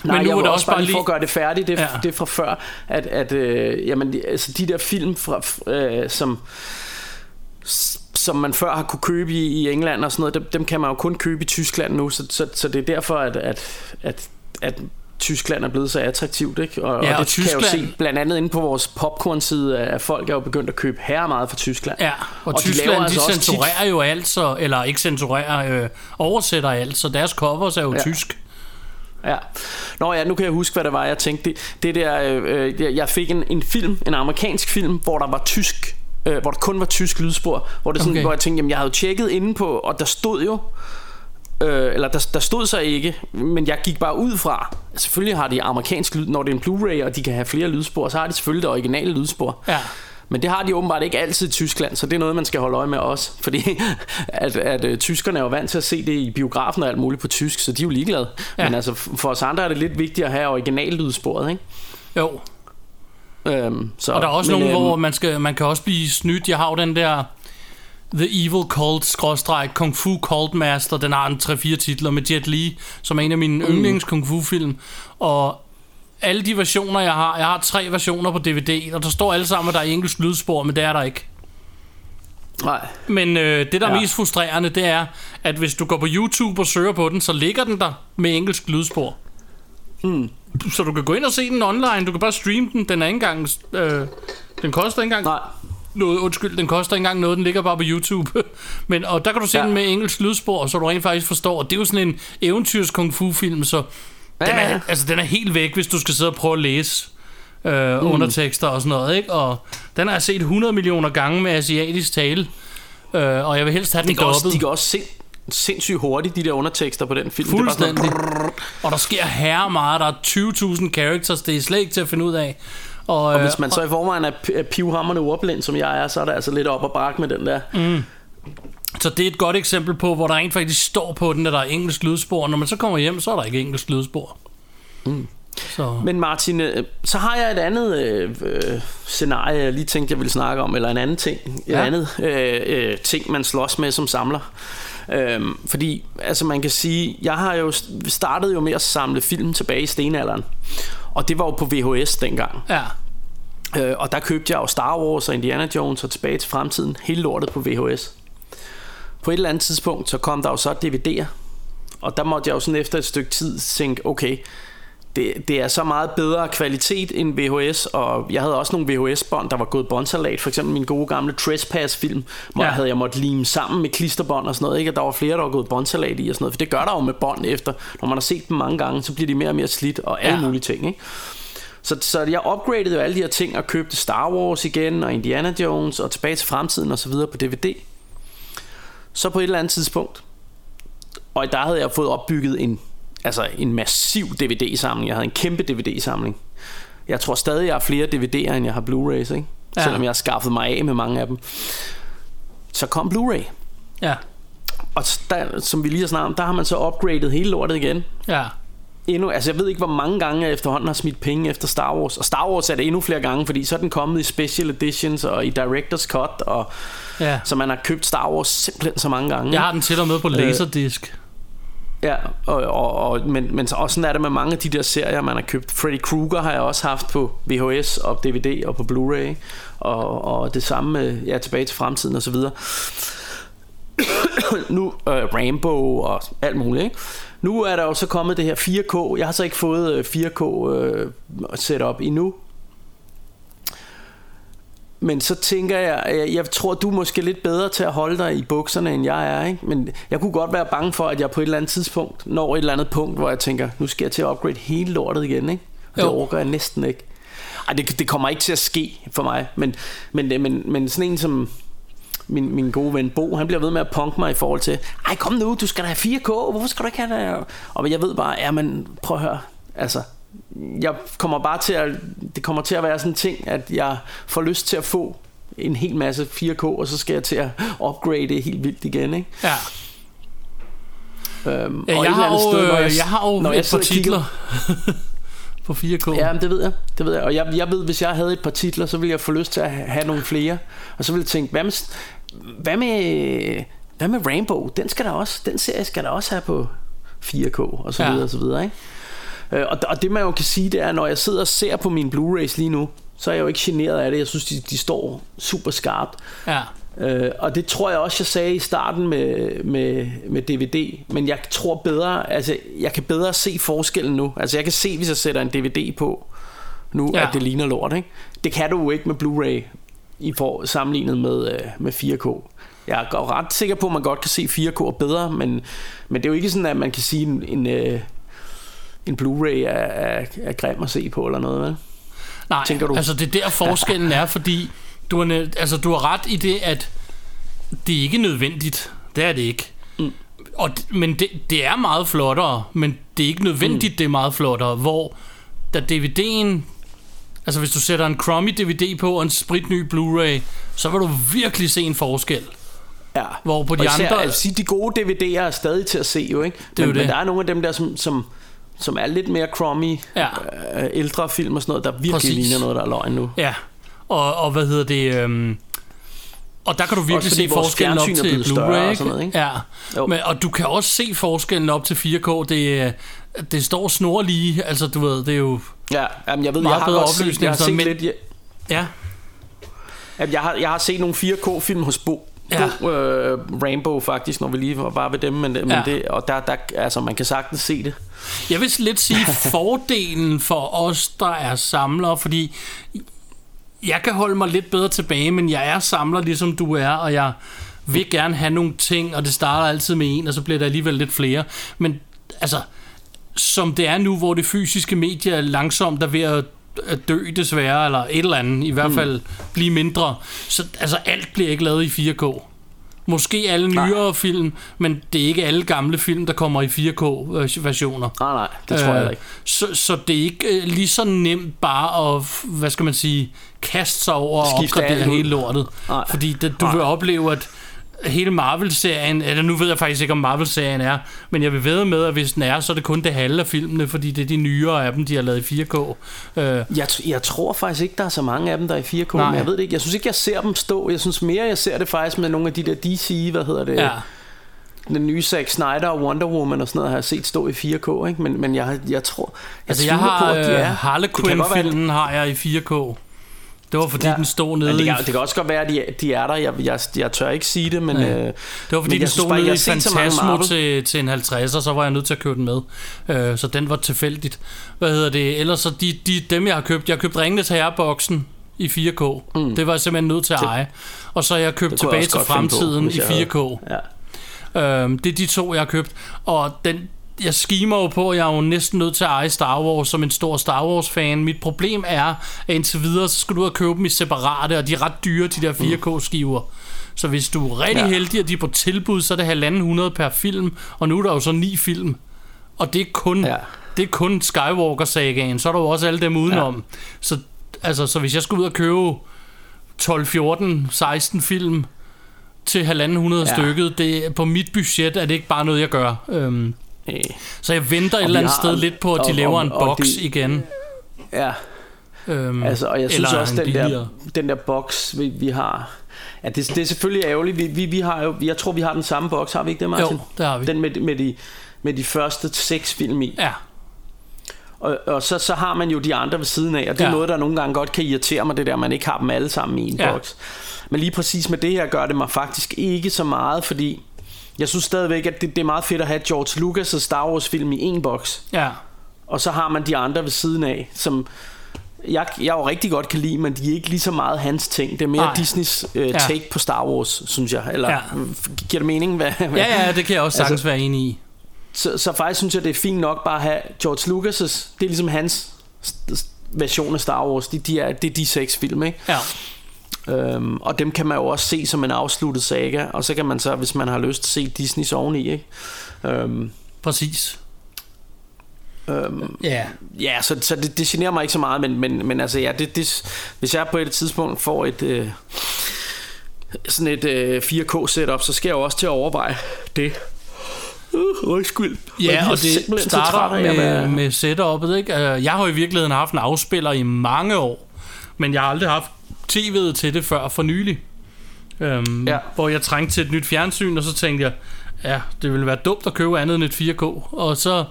Nej,
nu
jeg
er det
også bare lige for at gøre det færdigt, det,
Ja.
det fra før, at, at øh, jamen, altså de der film, fra, øh, som, som man før har kunne købe i, i England og sådan noget, dem, dem kan man jo kun købe i Tyskland nu, så, så, så det er derfor, at, at, at, at Tyskland er blevet så attraktivt, ikke? Og,
Ja,
og
og
det kan jeg jo
Tyskland-
se blandt andet inde på vores popcorn-side, at folk er jo begyndt at købe her meget fra Tyskland.
Ja, og,
Og de
Tyskland, de,
altså tit-
censurerer jo alt, så, eller ikke censurerer, øh, oversætter alt, så deres covers er jo
Ja.
tysk.
Ja. Nå ja, nu kan jeg huske, hvad det var, jeg tænkte. Det, det der, øh, jeg- jeg fik en, en film, en amerikansk film, hvor der var tysk, øh, hvor der kun var tysk lydspor. Hvor, det sådan,
Okay.
hvor jeg tænkte, jamen jeg havde tjekket inde på, og der stod jo, øh, eller der, der stod så ikke, men jeg gik bare ud fra, selvfølgelig har de amerikansk lyd, når det er en Blu-ray, og de kan have flere lydspor, så har de selvfølgelig det originale lydspor.
Ja.
Men det har de åbenbart ikke altid i Tyskland, så det er noget, man skal holde øje med også. Fordi at, at, at tyskerne er jo vant til at se det i biografen og alt muligt på tysk, så de er jo ligeglade.
Ja.
Men altså, for os andre er det lidt vigtigt at have originallydsporet, ikke?
Jo,
Øhm, så,
og der er også
men,
nogle,
øhm,
hvor man, skal, man kan også blive snydt. Jeg har jo den der The Evil Cult, skråstreg, Kung Fu Cult Master, den har en 3-4 titler med Jet Li, som er en af mine mm. yndlings Kung Fu film. Og alle de versioner, jeg har, jeg har tre versioner på DVD, og der står alle sammen, at der er engelsk lydspor, men det er der ikke.
Nej,
Men øh, det, der er
Ja.
mest frustrerende, det er, at hvis du går på YouTube og søger på den, så ligger den der med engelsk lydspor.
Hmm.
Så du kan gå ind og se den online, du kan bare streame den, den er ikke engang... Øh, den koster ikke engang
nej.
noget, undskyld, den koster ikke engang noget, den ligger bare på YouTube. Men, og der kan du se ja. Den med engelsk lydspor, så du rent faktisk forstår, og det er jo sådan en eventyrs kung fu film, så
Ja,
den, er, altså, den er helt væk, hvis du skal sidde og prøve at læse øh, mm. undertekster og sådan noget, ikke? Og den har jeg set 100 millioner gange med asiatisk tale, øh, og jeg vil helst have
De
den
også,
dobbelt.
de går også sind, sindssygt hurtigt, de der undertekster på den film. Det er bare sådan
Fuldstændig. Og der sker her meget, der er 20.000 characters, det er slet ikke til at finde ud af. Og,
Og
øh,
hvis man så i forvejen er er pivhammerne ordblind, som jeg er, så er der altså lidt op og bakke med den der.
Mm. Så det er et godt eksempel på, hvor der rent faktisk står på den, at der er engelsk lydspor. Når man så kommer hjem, så er der ikke engelsk lydspor.
Mm.
Så.
Men Martin, øh, så har jeg et andet øh, øh, scenarie, jeg lige tænkte, jeg ville snakke om, eller en anden ting, et
Ja.
andet øh, øh, ting, man slås med som samler. Øhm, fordi, altså man kan sige, jeg har jo startet jo med at samle film tilbage i stenalderen. Og det var jo på VHS dengang.
Ja.
Øh, og der købte jeg jo Star Wars og Indiana Jones og Tilbage til Fremtiden, hele lortet på VHS. På et eller andet tidspunkt, så kom der jo så DVD'er. Og der måtte jeg jo sådan efter et stykke tid tænke, okay, det, det er så meget bedre kvalitet end VHS, og jeg havde også nogle VHS-bånd, der var gået båndsalat. For eksempel min gode gamle Trespass-film, hvor
Ja.
havde jeg måtte lime sammen med klisterbånd og sådan noget. Ikke? Og der var flere, der var gået båndsalat i og sådan noget. For det gør der jo med bånd efter. Når man har set dem mange gange, så bliver de mere og mere slidt og alle
Ja.
mulige ting. Ikke? Så, så jeg upgradede jo alle de her ting og købte Star Wars igen, og Indiana Jones, og tilbage til fremtiden og så videre på DVD. Så på et eller andet tidspunkt, og der havde jeg fået opbygget en, altså en massiv DVD-samling. Jeg havde en kæmpe DVD-samling. Jeg tror stadig, jeg har flere DVD'er, end jeg har Blu-rays, ikke? Ja. Selvom jeg har skaffet mig af med mange af dem. Så kom Blu-ray.
Ja.
Og der, som vi lige har snakket om, der har man så upgradet hele lortet igen.
Ja.
Endnu, altså jeg ved ikke, hvor mange gange jeg efterhånden har smidt penge efter Star Wars. Og Star Wars er det endnu flere gange, fordi så er den kommet i special editions og i director's cut. Og,
Ja.
så man har købt Star Wars simpelthen så mange gange.
Jeg har den til og med på Laserdisc.
Ja, og, og, og, men, men så, og sådan er det med mange af de der serier, man har købt. Freddy Krueger har jeg også haft på VHS og DVD og på Blu-ray. Og, og det samme med ja, tilbage til fremtiden og så videre. nu øh, Rambo og alt muligt. Ikke? Nu er der jo så kommet det her 4K. Jeg har så ikke fået øh, 4K øh, setup endnu. Men så tænker jeg, jeg, jeg tror, du er måske lidt bedre til at holde dig i bukserne, end jeg er. Ikke? Men jeg kunne godt være bange for, at jeg på et eller andet tidspunkt når et eller andet punkt, hvor jeg tænker, nu skal jeg til at upgrade hele lortet igen. Ikke? Og det
Jo.
overgår jeg næsten ikke. Ej, det, det kommer ikke til at ske for mig. Men, men, men, men sådan en som min, min gode ven Bo, han bliver ved med at punke mig i forhold til, ej kom nu, du skal da have 4K, hvorfor skal du ikke have det? Og jeg ved bare, ja, men prøv at høre, altså, jeg kommer bare til at, det kommer til at være sådan en ting, at jeg får lyst til at få en hel masse 4K, og så skal jeg til at upgrade det helt vildt igen, ikke?
Ja.
Øhm,
ja
og
jeg, har
andet sted, når
jeg, jeg har jo
når
et par titler på 4K.
Ja, men det ved jeg. Det ved jeg. Og jeg, jeg ved, hvis jeg havde et par titler, så ville jeg få lyst til at ha- have nogle flere. Og så ville jeg tænke, hvad med, hvad med, hvad med Rainbow? Den skal der også, den serie skal der også have på 4K og så
Ja.
videre og så videre, ikke? Øh, Og, og det man jo kan sige, det er, når jeg sidder og ser på mine Blu-rays lige nu, så er jeg jo ikke generet af det. Jeg synes, de, de står super skarpt.
Ja.
Øh, og det tror jeg også, jeg sagde i starten med, med, med DVD. Men jeg tror bedre, altså jeg kan bedre se forskellen nu. Altså jeg kan se, hvis jeg sætter en DVD på nu,
Ja.
at det ligner lort. Ikke? Det kan du jo ikke med Blu-ray i for, sammenlignet med, øh, med 4K. Jeg er ret sikker på, at man godt kan se 4K bedre, men, men det er jo ikke sådan, at man kan sige, en, en, øh, en Blu-ray er, er, er grim at se på eller noget. Vel?
Nej,
Tænker du?
altså det er der forskellen er, fordi du har, altså, du har ret i det, at det er ikke nødvendigt. Det er det ikke. Mm. Og, men det, det er meget flottere, men det er ikke nødvendigt, mm. det er meget flottere. Hvor da DVD'en, altså hvis du sætter en crummy DVD på og en spritny Blu-ray, så vil du virkelig se en forskel.
Ja.
Hvor på de
og især,
andre-
Altså, de gode DVD'er er stadig til at se jo, ikke?
er jo det.
men der er nogle af dem der, som, som, som er lidt mere crummy,
Ja.
øh, ældre film og sådan noget, der virkelig
Præcis.
ligner noget, der er løgn nu.
Ja, og, og hvad hedder det... Øhm, og der kan du virkelig se forskellen op til Blu-ray,
og sådan noget, ikke?
Ja,
Jo.
Men, og du kan også se forskellen op til 4K. Det, er- det står snorlige, altså du ved, det er jo...
Ja, jamen, jeg ved,
Meget
jeg har
bedre opløsning,
jeg har set
men-
lidt, jeg,
Ja,
jamen, jeg, har, jeg har set nogle 4K-film hos Bo.
Ja.
Bo øh, Rainbow faktisk, når vi lige var bare ved dem, men, men
Ja.
det, og der, der, altså, man kan sagtens se det.
jeg vil lidt sige fordelen for os, der er samlere, fordi jeg kan holde mig lidt bedre tilbage, men jeg er samler, ligesom du er, og jeg vil gerne have nogle ting, og det starter altid med en, og så bliver der alligevel lidt flere. Men altså, som det er nu, hvor det fysiske medie er langsomt er ved at dø desværre, eller et eller andet, i hvert fald blive mindre. Så altså, alt bliver ikke lavet i 4K. Måske alle nyere film, men det er ikke alle gamle film, der kommer i 4K-versioner.
Nej, nej, det tror jeg heller ikke.
Så, så det er ikke øh, lige så nemt bare at, hvad skal man sige, kaste sig over og
Skifte
opgradere
alt ud.
hele lortet.
Nej.
Fordi det, du
Nej.
vil opleve, at hele Marvel-serien, eller nu ved jeg faktisk ikke, om Marvel-serien er, men jeg vil ved med, at hvis den er, så er det kun det halve af filmene, fordi det er de nyere af dem, de har lavet i 4K. Øh,
Jeg, jeg tror faktisk ikke, der er så mange af dem, der er i 4K,
Nej.
men jeg ved det ikke. Jeg synes ikke, jeg ser dem stå. Jeg synes mere, jeg ser det faktisk med nogle af de der DC, hvad hedder det?
ja.
Den nye Zack Snyder og Wonder Woman og sådan noget, har jeg set stå i 4K, ikke? Men, men jeg, jeg tror... Jeg
Altså, jeg har
på, at de
øh,
er.
Harlequin-filmen har jeg i 4K. Det var fordi,
Ja.
ja. den stod
Men
nede
det,
i...
kan, det kan også godt være, at de, de er der. Jeg, jeg, jeg tør ikke sige det, men...
Nej.
Øh,
Det var fordi,
Men
den stod
bare,
nede i Fantasmo til, til en 50, og så var jeg nødt til at købe den med. Øh, så den var tilfældigt. Hvad hedder det? Ellers så de, de, dem, jeg har købt... Jeg har købt Ringenes Herre-boksen i 4K. Mm. Det var jeg simpelthen nødt til at eje. Og så har jeg købt
det jeg
Tilbage til
på,
Fremtiden
hvis
i
jeg havde-
4K.
ja.
Øhm, det er de to, jeg har købt. Og den, jeg skimer jo på, at jeg er jo næsten nødt til at eje Star Wars som en stor Star Wars-fan. Mit problem er, at indtil videre, så skal du ud og købe dem i separate, og de er ret dyre, de der 4K-skiver. Så hvis du er rigtig
Ja.
heldig, at de er på tilbud, så er det halvanden 100 per film, og nu er der jo så ni film. Og det er kun,
Ja.
det er kun Skywalker-sagaen, så er der jo også alle dem udenom. Ja. Så, altså, så hvis jeg skulle ud og købe 12, 14, 16 film til halvanden 100
Ja.
ja. stykket, det, på mit budget er det ikke bare noget, jeg gør. Øhm,
Øh,
så jeg venter et eller andet sted lidt på, at de
og-
laver
og-
en boks igen.
ja.
Øhm,
Altså, og jeg synes også,
en
den der, den der boks, vi, vi har... Ja, det, det er selvfølgelig ærgerligt. Vi, vi, vi har jo, jeg tror, vi har den samme boks, har vi ikke det, Martin?
Jo, det har vi.
Den med, med, de, med de første seks film i.
Ja,
Og, og så, så har man jo de andre ved siden af, og det er
Ja.
noget, der nogle gange godt kan irritere mig, det der, man ikke har dem alle sammen i en
Ja.
boks. Men lige præcis med det her gør det mig faktisk ikke så meget, fordi jeg synes stadigvæk, at det, det er meget fedt at have George Lucas' Star Wars film i en boks,
ja.
og så har man de andre ved siden af, som jeg, jeg jo rigtig godt kan lide, men de er ikke lige så meget hans ting. Det er mere
Nej.
Disneys øh,
Ja.
take på Star Wars, synes jeg. Eller
Ja.
giver det mening? Hvad?
Ja, ja, det kan jeg også sagtens
Altså-
være enig i.
Så, så faktisk synes jeg, det er fint nok bare at have George Lucas' Det er ligesom hans version af Star Wars. De, de er, det er de seks film, ikke?
Ja,
Øhm, og dem kan man jo også se som en afsluttet saga. Og så kan man så, hvis man har lyst, se Disneys oveni, ikke? Øhm,
præcis.
øhm,
Ja,
ja, så, så det, det generer mig ikke så meget, men, men, men altså ja, det, det, hvis jeg på et tidspunkt får et... Øh, sådan et øh, 4K setup, så skal jeg jo også til at overveje det. Uh, undskyld.
Ja og det starter med, med setup'et, ikke? Øh, Jeg har jo i virkeligheden haft en afspiller i mange år, men jeg har aldrig haft tv'et til det før for nylig. Øhm,
Ja.
ja. Hvor jeg trængte til et nyt fjernsyn, og så tænkte jeg, ja, det ville være dumt at købe andet end et 4K. Og så,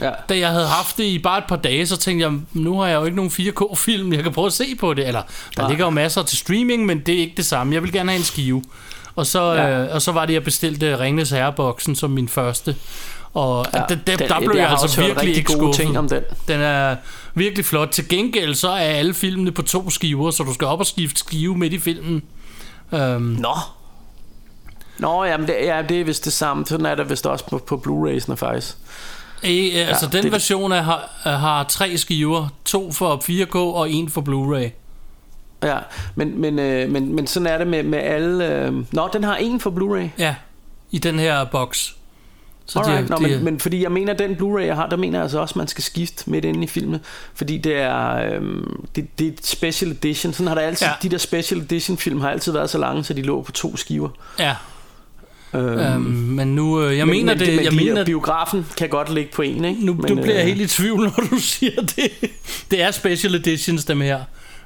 Ja.
da jeg havde haft det i bare et par dage, så tænkte jeg, nu har jeg jo ikke nogen 4K-film, jeg kan prøve at se på det. Eller, der
Nej.
ligger jo masser til streaming, men det er ikke det samme. Jeg vil gerne have en skive. Og så,
Ja.
ja. øh, og så var det, jeg bestilte Ringnes Herreboksen som min første. Og
Ja,
det,
den-
der blev
jeg
altså
også
virkelig
rigtig
ikke
gode
skuffet.
ting om den.
Den er virkelig flot. Til gengæld så er alle filmene på to skiver, så du skal op og skifte skive midt i filmen. Øhm,
Nå. Nå, jamen det, ja, det er vist det samme. Sådan er det vist også på, på Blu-rays'ene faktisk.
øh, altså
Ja,
den
det-
version er, har, har tre skiver. To for 4K og en for Blu-ray.
Ja, men, men, øh, men, men sådan er det med, med alle... Øh... Nå, den har en for Blu-ray.
Ja, i den her boks. Så
Alright,
det,
Nå,
det,
men, men fordi jeg mener, den Blu-ray, jeg har, der mener jeg altså også, at man skal skifte midt inde i filmen. Fordi det er, øhm, det, det er special edition. Sådan har der altid, ja. De der special edition film har altid været så lange, så de lå på to skiver.
ja,
Øhm,
øhm, men nu, øh, jeg
men,
mener
men,
det,
men
jeg
de
mener,
biografen kan godt ligge på en, ikke?
nu,
men,
nu bliver jeg
øh,
helt i tvivl, når du siger det. Det er special editions, dem her.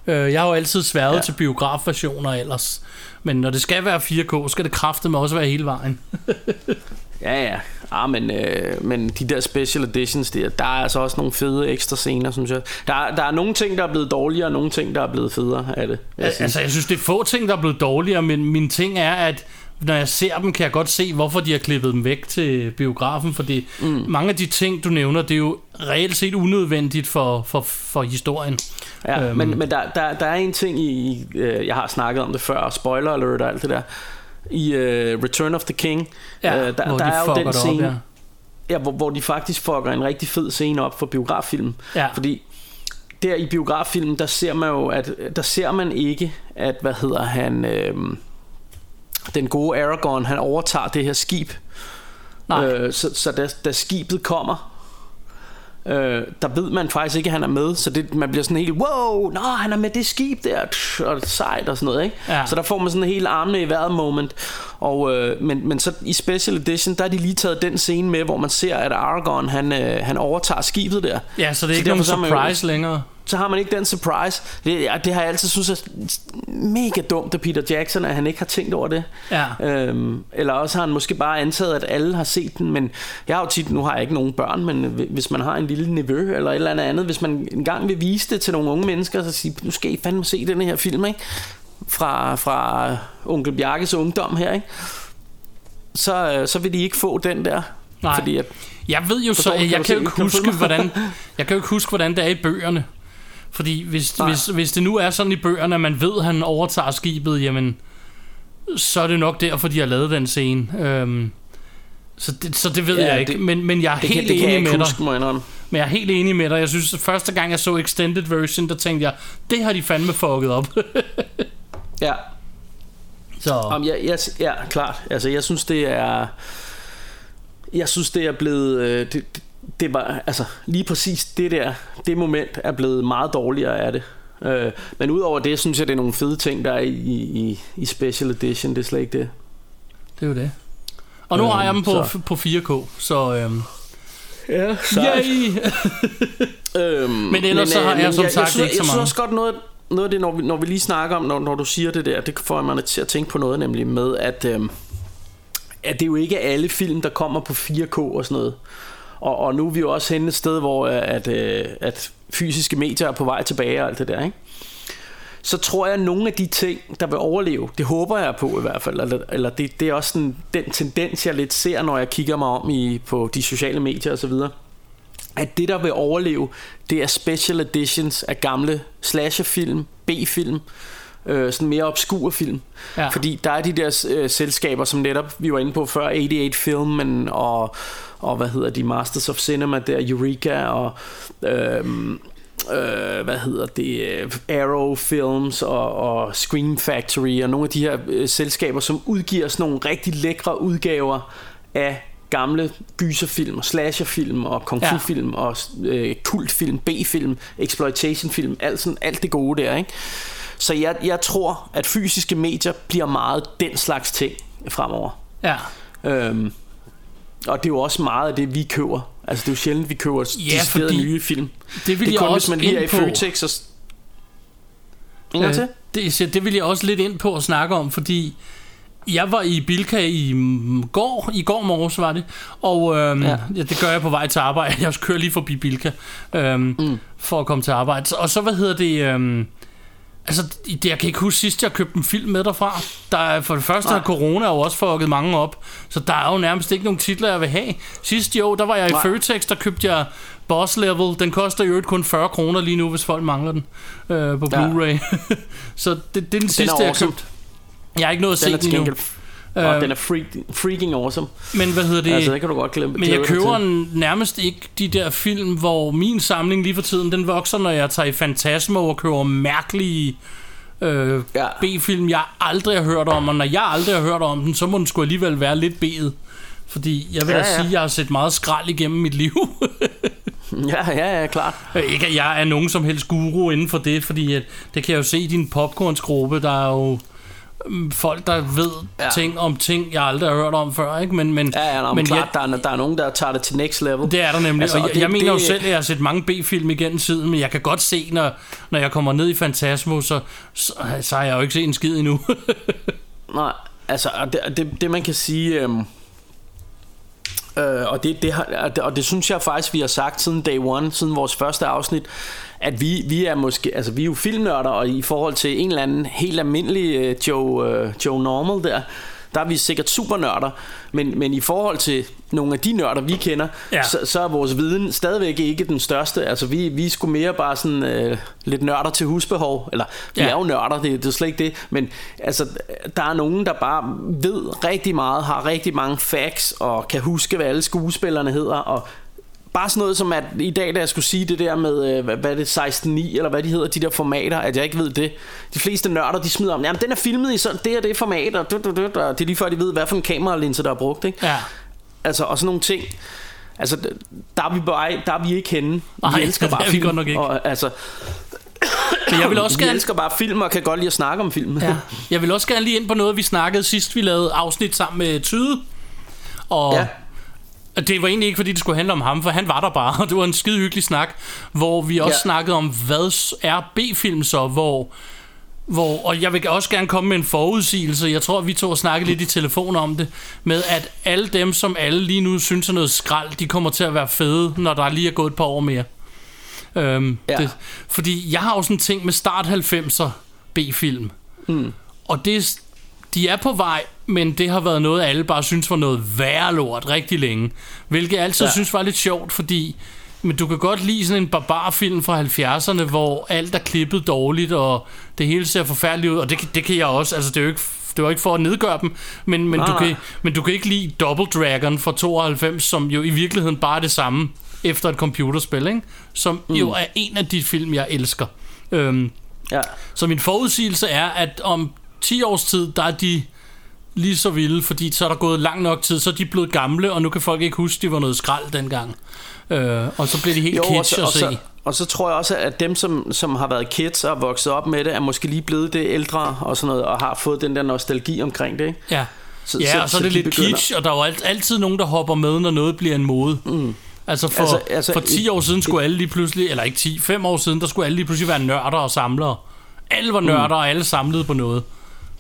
Øh, Jeg har jo altid sværet
Ja.
til biografversioner ellers. Men når det skal være 4K, skal det kraftedeme også være hele vejen.
Ja, ja. Ah, men, øh, men de der special editions, der, der er altså også nogle fede ekstra scener, synes jeg. Der, er- der er nogle ting, der er blevet dårligere, og nogle ting, der er blevet federe af det. jeg sige.
Altså, jeg synes, det er få ting, der er blevet dårligere, men min ting er, at når jeg ser dem, kan jeg godt se, hvorfor de har klippet dem væk til biografen, fordi mm. mange af de ting, du nævner, det er jo reelt set unødvendigt for, for, for historien.
Ja,
Øhm.
men, men der, der, der er en ting i, i øh, jeg har snakket om det før, spoiler alert og alt det der, i øh, Return of the King,
Ja,
øh, der,
hvor
der
de
er jo den
det op,
scene,
ja.
ja, hvor, hvor de faktisk fucker en rigtig fed scene op for biograffilm.
Ja.
Fordi der i biograffilmen, der ser man jo, at der ser man ikke, at, hvad hedder han, øh, den gode Aragorn, han overtager det her skib.
Nej.
Øh, så så da, da skibet kommer, øh, der ved man faktisk ikke, at han er med. Så det, man bliver sådan helt, wow, nå, han er med det skib der, og sejt og sådan noget. Ikke?
Ja.
Så der får man sådan en helt armene i vejret moment. Og, øh, men, men så i Special Edition, der er de lige taget den scene med, hvor man ser, at Aragorn, han, øh, han overtager skibet der.
Ja, så det er så ikke nogen surprise jo, længere.
Så har man ikke den surprise. Det, det har jeg altid synes er mega dumt af Peter Jackson, at han ikke har tænkt over det.
Ja.
Øhm, eller også har han måske bare antaget, at alle har set den. Men jeg har jo tit, nu har jeg ikke nogen børn, men hvis man har en lille nevø eller et eller andet andet, hvis man engang vil vise det til nogle unge mennesker, så sige, nu skal I fandme se den her film, ikke? Fra, fra onkel Bjarkes ungdom her, ikke? Så, øh, så vil de ikke få den der.
Nej. Fordi at, jeg ved jo så, jeg, jeg kan jo ikke huske, hvordan, jeg kan jo ikke huske, hvordan det er i bøgerne. Fordi hvis, hvis, hvis det nu er sådan i bøgerne, at man ved, at han overtager skibet, jamen, så er det nok derfor, de har lavet den scene. Øhm, så, det, så det ved ja, jeg ikke. Det, men, men jeg er
det
helt
kan, det
enig
med
dig.
Huske, men
jeg er helt enig med dig. Jeg synes, at første gang jeg så extended version, der tænkte jeg, det har de fandme fucket op.
Ja.
Så.
Om jeg, jeg, ja, klart. Altså, jeg synes, det er... Jeg synes, det er blevet... Øh, det, det var, altså, lige præcis det der, det moment er blevet meget dårligere af det. Øh, men udover det, synes jeg, det er nogle fede ting, der er i, i, i Special Edition. Det er slet ikke det.
Det er jo det. Og nu øhm, har jeg dem på, så. på 4K, så... Øhm,
ja,
Yay! øhm, men ellers men, så har øh, jeg som jeg, sagt
jeg synes,
ikke så
mange. Jeg
synes
også godt noget, noget af det, når vi, når vi lige snakker om, når, når du siger det der, det får mig til at tænke på noget, nemlig med, at, øh, at det er jo ikke alle film, der kommer på 4K og sådan noget. Og, og nu er vi jo også henne et sted, hvor øh, at, øh, at fysiske medier er på vej tilbage og alt det der, ikke? så tror jeg, at nogle af de ting, der vil overleve, det håber jeg på i hvert fald, eller, eller det, det er også sådan, den tendens, jeg lidt ser, når jeg kigger mig om i, på de sociale medier osv., at det, der vil overleve, det er special editions af gamle slasherfilm, B-film, øh, sådan mere obskure film. Ja. Fordi der er de der øh, selskaber, som netop vi var inde på før, 88 Film og, og hvad hedder de, Masters of Cinema der, Eureka og... Øh, øh, hvad hedder det, Arrow Films og, og Scream Factory og nogle af de her øh, selskaber, som udgiver sådan nogle rigtig lækre udgaver af gamle gyserfilm og slasherfilm og kung fu film ja. og øh, kultfilm, B-film, exploitation-film, alt, sådan, alt det gode der, ikke? Så jeg, jeg tror, at fysiske medier bliver meget den slags ting fremover.
Ja.
Øhm, og det er jo også meget af det, vi køber. Altså, det er jo sjældent, vi køber ja, fordi nye film.
Det vil det er kun, hvis man lige er i
Føtex og... Øh,
til? Det, det vil jeg også lidt ind på at snakke om, fordi jeg var i Bilka i går, i går morges var det, og øhm, ja. Ja, det gør jeg på vej til arbejde. Jeg kører lige forbi Bilka øhm, mm. for at komme til arbejde. Og så, hvad hedder det... Øhm, Altså, det, jeg kan ikke huske sidst, jeg købte en film med derfra. Der er, for det første har corona jo også fucket mange op, så der er jo nærmest ikke nogen titler, jeg vil have. Sidste år, der var jeg i Føtex, der købte jeg Boss Level. Den koster jo kun 40 kroner lige nu, hvis folk mangler den øh, på Blu-ray. så det, det er den sidste, den jeg har købt. Jeg har ikke noget at se den endnu.
Og øh, den er freak, freaking awesome.
Men hvad hedder det?
Altså, det kan du godt glemme.
Men jeg køber nærmest ikke de der film, hvor min samling lige for tiden, den vokser, når jeg tager i Fantasmo og køber mærkelige øh, ja. B-film, jeg aldrig har hørt om. Og når jeg aldrig har hørt om den, så må den sgu alligevel være lidt B'et. Fordi jeg vil ja, da ja. sige, at jeg har set meget skrald igennem mit liv.
ja, ja, ja, klart.
Ikke at jeg er nogen som helst guru inden for det, fordi at, det kan jeg jo se i din popcornsgruppe, der er jo folk, der ved ja. ting om ting, jeg aldrig har hørt om før, ikke? Men, men,
ja, ja, no, men klart, jeg, der, er, der er nogen, der tager det til next level.
Det er der nemlig, altså, og jeg, det, jeg mener det, jo selv, at jeg har set mange B-film igennem tiden, men jeg kan godt se, når, når jeg kommer ned i Fantasmo, så, så, så har jeg jo ikke set en skid endnu.
Nej, altså, det, det, det man kan sige... Øhm, øh, og, det, det har, og det synes jeg faktisk, vi har sagt siden day one, siden vores første afsnit, at vi, vi er måske, altså vi er jo filmnørder, og i forhold til en eller anden helt almindelig uh, Joe, uh, Joe Normal der, der er vi sikkert super nørder, men, men i forhold til nogle af de nørder, vi kender, ja. så, så er vores viden stadigvæk ikke den største. Altså vi, vi er sgu mere bare sådan uh, lidt nørder til husbehov, eller vi ja. er jo nørder, det, det er slet ikke det, men altså, der er nogen, der bare ved rigtig meget, har rigtig mange facts, og kan huske, hvad alle skuespillerne hedder, og Bare sådan noget som, at i dag, da jeg skulle sige det der med, øh, hvad er det, 16.9, eller hvad de hedder, de der formater, at jeg ikke ved det. De fleste nørder, de smider om, jamen den er filmet i sådan, det er det format, og, du, og det er lige før, de ved, hvad for en kameralinse, der er brugt, ikke?
Ja.
Altså, og sådan nogle ting. Altså, der er vi, bare, der er vi ikke henne.
Nej,
vi elsker bare
film. Godt nok ikke.
Og, altså,
Men jeg vil også
Vi
gerne...
elsker bare film og kan godt lide at snakke om film.
Ja. Jeg vil også gerne lige ind på noget, vi snakkede sidst, vi lavede afsnit sammen med Tyde. Og
Ja.
Det var egentlig ikke, fordi det skulle handle om ham, for han var der bare, og det var en skide hyggelig snak, hvor vi også
Ja.
snakkede om, hvad er B-film så, hvor... Hvor, og jeg vil også gerne komme med en forudsigelse Jeg tror vi to har snakket lidt i telefon om det Med at alle dem som alle lige nu synes er noget skrald De kommer til at være fede Når der lige er gået et par år mere øhm,
Ja.
det, Fordi jeg har jo sådan en ting med start 90'er B-film
Mm.
Og det, er- de er på vej, men det har været noget, alle bare synes var noget værre lort rigtig længe. Hvilket jeg altid ja. Synes var lidt sjovt, fordi men du kan godt lide sådan en barbarfilm fra 70'erne, hvor alt er klippet dårligt, og det hele ser forfærdeligt ud, og det, kan- det kan jeg også. Altså, det er jo ikke, det var ikke for at nedgøre dem, men, men,
Nej,
du
nej.
kan, men du kan ikke lide Double Dragon fra 92, som jo i virkeligheden bare er det samme efter et computerspil, ikke? som mm. jo er en af de film, jeg elsker. Øhm,
Ja.
så min forudsigelse er, at om 10 års tid, der er de lige så vilde, fordi så er der gået lang nok tid, så er de blevet gamle, og nu kan folk ikke huske, de var noget skrald dengang. Øh, og så bliver de helt
Jo, og
kitsch
så,
at
og,
se.
så, og så tror jeg også, at dem, som, som har været kids og vokset op med det, er måske lige blevet det ældre og sådan noget, og har fået den der nostalgi omkring det. Ikke?
Ja,
Så-
ja
så-
og så er
så
det
de
lidt
begynder-
kitsch, og der er jo alt, altid nogen, der hopper med, når noget bliver en mode. Mm. Altså for,
Altså-
altså, for 10
et-
år siden skulle alle lige pludselig, eller ikke 10, 5 år siden, der skulle alle lige pludselig være nørder og samlere. Alle var nørder, mm. og alle samlede på noget.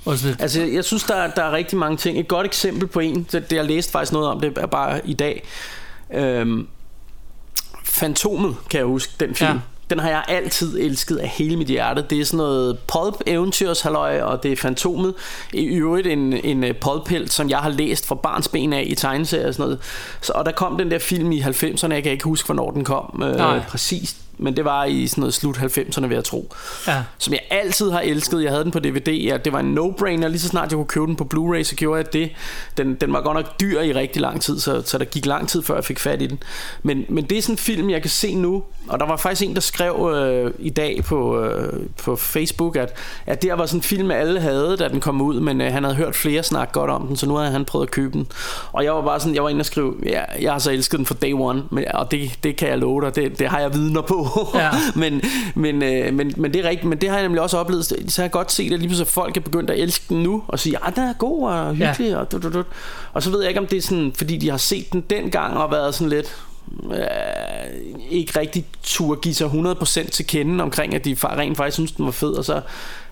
Og så lidt,
Altså, jeg synes, der, er- der er rigtig mange ting. Et godt eksempel på en, det, det jeg læste faktisk noget om, det er bare i dag. Øhm, Fantomet, kan jeg huske, den film.
Ja.
Den har jeg altid elsket af hele mit hjerte. Det er sådan noget pulp eventyrshalløj, og det er Fantomet. I øvrigt en, en øh, pulphelt, som jeg har læst fra barns ben af i tegneserier og sådan noget. Så, og der kom den der film i 90'erne, jeg kan ikke huske, hvornår den kom
Nej.
øh, præcis. Men det var i sådan noget slut 90'erne, vil jeg tro
ja.
som jeg altid har elsket. Jeg havde den på DVD, ja, det var en no-brainer. Lige så snart jeg kunne købe den på Blu-ray, så gjorde jeg det. Den, den var godt nok dyr i rigtig lang tid, så, så der gik lang tid, før jeg fik fat i den. Men, men det er sådan en film, jeg kan se nu, og der var faktisk en, der skrev øh, i dag på, øh, på Facebook, at, at det var sådan en film, alle havde, da den kom ud, men øh, han havde hørt flere snakke godt om den, så nu havde han prøvet at købe den. Og jeg var bare sådan, jeg var inde og skrive, ja, jeg har så elsket den fra day one, men, og det, det kan jeg love dig, det, det har jeg vidner på.
Ja.
men, men, øh, men, men det er rigtigt, men det har jeg nemlig også oplevet, så har jeg godt set, at lige pludselig folk er begyndt at elske den nu, og sige, at den er god og hyggelig, ja. og, og så ved jeg ikke, om det er sådan, fordi de har set den dengang og været sådan lidt, øh, ikke rigtig turde give sig 100% til kende omkring, at de rent faktisk synes, den var fed, og så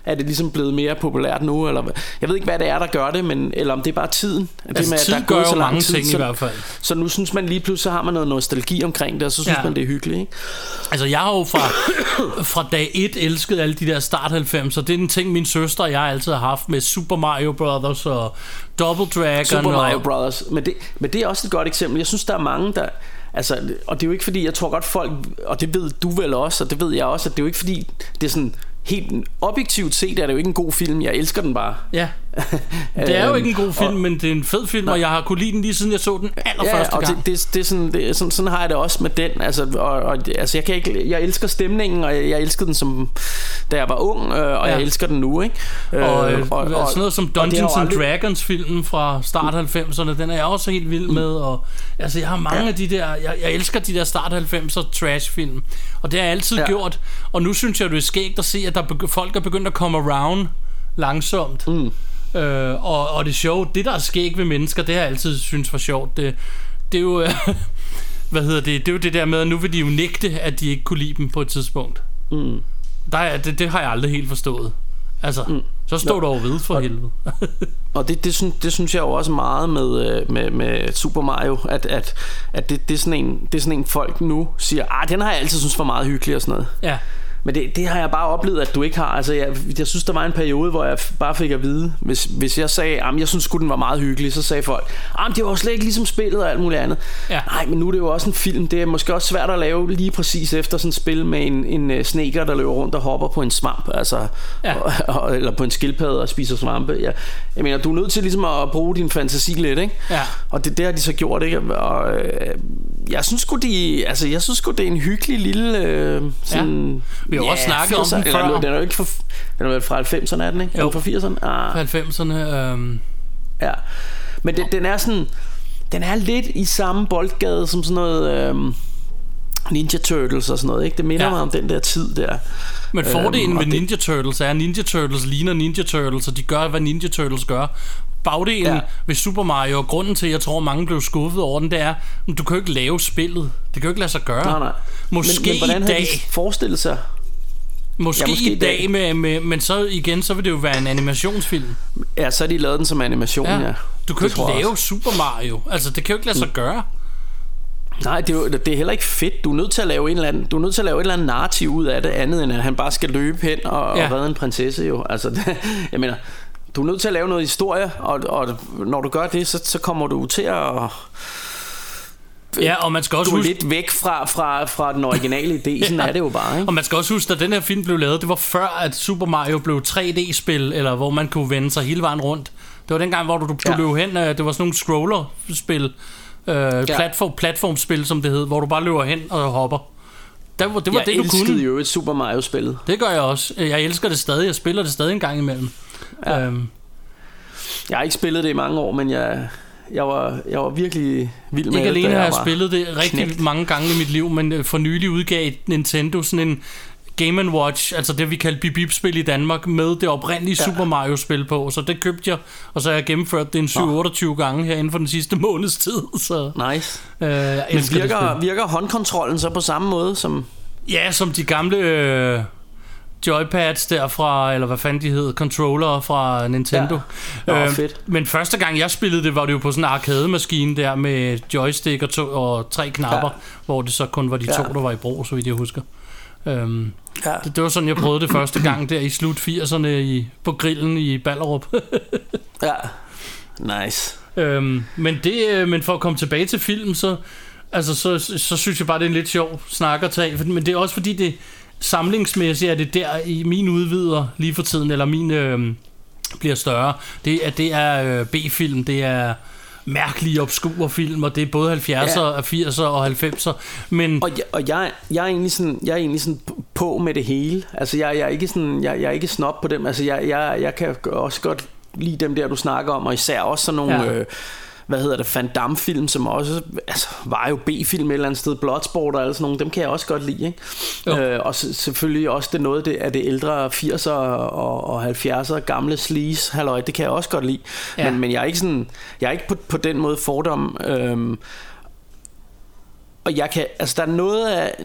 er det ligesom blevet mere populært nu, eller hvad- jeg ved ikke, hvad det er, der gør det, men, eller om det er bare tiden.
Altså,
det
tid
at der er gået så lang
mange
tid,
ting i
så,
hvert fald.
Så nu synes man lige pludselig, så har man noget nostalgi omkring det, og så synes
Ja.
man, det er hyggeligt. Ikke?
Altså, jeg har jo fra, fra dag 1 elsket alle de der start 90'er. Det er en ting, min søster og jeg altid har haft med Super Mario Brothers og Double Dragon.
Super Mario
og,
Brothers. Men det, men det er også et godt eksempel. Jeg synes, der er mange, der... Altså, og det er jo ikke fordi, jeg tror godt folk, og det ved du vel også, og det ved jeg også, at det er jo ikke fordi, det er sådan helt objektivt set, er det jo ikke en god film. Jeg elsker den bare.
Ja, det er jo
Øhm,
ikke en god film,
og-
men det er en fed film, og jeg har kunne lide den lige siden jeg så den allerførste
Ja, og
gang.
det, det, det er sådan, det, sådan, sådan har jeg det også med den. Altså, og, og, altså jeg, kan ikke, jeg elsker stemningen, og jeg, jeg elskede den, som, da jeg var ung, øh, og
Ja.
jeg elsker den nu. Ikke?
Og, øh, og, og sådan noget som
og
Dungeons and
aldrig-
Dragons filmen fra start 90'erne, den er jeg også helt vild med. Og, altså jeg har mange
Ja.
af de der, jeg, jeg elsker de der start 90'er trash film. Og det har jeg altid
Ja.
gjort. Og nu synes jeg, det er skægt at se, at der er folk er begyndt at komme around langsomt.
Mm.
Øh, og, og det sjovt, det der er skægt ved mennesker, det har jeg altid synes var sjovt. Det, det er jo, øh, hvad hedder det, det er jo det der med, at nu vil de jo nægte, at de ikke kunne lide dem på et tidspunkt.
Mm.
Der er, det, det har jeg aldrig helt forstået. Altså, mm. så
Nå.
du over ved for helvede.
Og det, det, synes, det synes jeg jo også meget med, øh, med, med Super Mario, at, at, at det, det, er sådan en, det er sådan en folk nu siger, ah, den har jeg altid synes var meget hyggelig og sådan noget.
ja.
Men det, det har jeg bare oplevet, at du ikke har. Altså, jeg, jeg synes, der var en periode, hvor jeg bare fik at vide, hvis, hvis jeg sagde, at jeg synes sgu, den var meget hyggelig, så sagde folk, at det var slet ikke ligesom spillet og alt muligt andet.
Ja.
Nej, men nu er det jo også en film. Det er måske også svært at lave lige præcis efter sådan et spil med en, en uh, sneker, der løber rundt og hopper på en svamp, altså,
Ja.
og, og, eller på en skildpadde og spiser svampe. Jeg, jeg mener, du er nødt til ligesom at bruge din fantasi lidt, ikke?
Ja.
Og det, det har de så gjort, ikke? Og øh, jeg synes sgu, de, altså, jeg synes sgu, det er en hyggelig lille... Øh, sådan,
Vi har også snakket om
80'er,
den
eller,
før.
Den er jo ikke fra, den er fra 90'erne, er den ikke?
Jo.
Den fra 80'erne? Ah,
90'erne. Øhm,
ja. Men det, den er sådan... Den er lidt i samme boldgade som sådan noget... Øh, Ninja Turtles og sådan noget, ikke? Det minder
Ja.
ja. mig om den der tid der.
Men fordelen
Øhm, det-
Ninja Turtles er, at Ninja Turtles ligner Ninja Turtles, og de gør, hvad Ninja Turtles gør. Bagdelen ja. Ved Super Mario, og grunden til, at jeg tror, mange blev skuffet over den, det er, at du kan jo ikke lave spillet. Det kan jo ikke lade sig gøre.
Nej, nej.
Måske
men, men hvordan
i
havde
dag,
de forestillet sig?
måske,
Ja, måske
i dag,
dag.
med, med, men så igen, så vil det jo være en animationsfilm.
Ja, så har de lavet den som animation, ja. ja.
Du kan jo
Det
ikke lave
også.
Super Mario. Altså, det kan jo ikke lade sig gøre.
Nej, det er, jo, det er heller ikke fedt. Du er nødt til at lave en eller anden, du er nødt til at lave et eller andet narrativ ud af det, andet end at han bare skal løbe hen og,
ja.
og redde en prinsesse jo. Altså, det, jeg mener, du er nødt til at lave noget historie, og, og når du gør det, så, så kommer du til at
Ja, og man skal også
du er
huske,
lidt væk fra, fra, fra den originale idé. Sådan
Ja.
er det jo bare, ikke?
Og man skal også huske, at den her film blev lavet, det var før, at Super Mario blev 3D-spil, eller hvor man kunne vende sig hele vejen rundt. Det var dengang, hvor du, du ja.
Ja.
løb hen, øh, det var sådan nogle scroller-spil, øh, ja. platform, platformspil, som det hed, hvor du bare løber hen og hopper. Det var, det, var
jeg
det, du
elskede
kunne.
jo et Super Mario-spillet.
Det gør jeg også. Jeg elsker det stadig. Jeg spiller det stadig en gang imellem. Ja. Øhm,
Jeg har ikke spillet det i mange år, men jeg, jeg, var, jeg var virkelig vild med
ikke
det.
alene
da
har jeg spillet det rigtig
knægt.
mange gange i mit liv, men øh, for nylig udgav Nintendo sådan en Game Watch, altså det vi kalder Bip Bip spil i Danmark, med det oprindelige ja. Super Mario spil på, så det købte jeg, og så har jeg gennemført det en 7-28 gange her inden for den sidste måneds tid, så
Nice.
øh,
Men virker, virker håndkontrollen så på samme måde som...
Ja, som de gamle øh, joypads derfra, eller hvad fanden de hed, controller fra Nintendo.
Ja. Nå, fedt.
Men første gang jeg spillede det, var det jo på sådan en arcade-maskine der med joystick og, to, og tre knapper, ja. Hvor det så kun var de to,
Ja.
der var i brug, så vidt jeg husker. Øhm,
Ja.
det, det var sådan, jeg prøvede det første gang der i slut 80'erne i, på grillen i Ballerup.
ja. Nice.
øhm, men, det, øh, men for at komme tilbage til filmen, så, altså, så, så synes jeg bare, det er en lidt sjov snak at tage. Men det er også fordi, det samlingsmæssigt er det der i min udvider lige for tiden, eller min øh, bliver større. Det er, det er øh, B-film, det er mærkelige, obskure film, og det er både 70'er,
Ja.
80'er og 90'er. Men
Og, jeg, og jeg, jeg, er egentlig sådan, jeg er egentlig sådan på med det hele. Altså, jeg, jeg, er ikke sådan, jeg, jeg er ikke snop på dem. Altså, jeg, jeg, jeg kan også godt lide dem der, du snakker om, og især også sådan nogle...
Ja.
Ja. Øh, hvad hedder det, Van Damme-film, som også altså, var jo B-film et eller andet sted, Bloodsport og alle sådan nogle, dem kan jeg også godt lide. Ikke?
Jo.
Øh, og selvfølgelig også det noget det, af det ældre 80'er og, og 70'er gamle sleaze, halløj, det kan jeg også godt lide.
Ja.
Men, men jeg er ikke sådan, jeg er ikke på, på den måde fordom. Øhm, og jeg kan, altså der er noget af,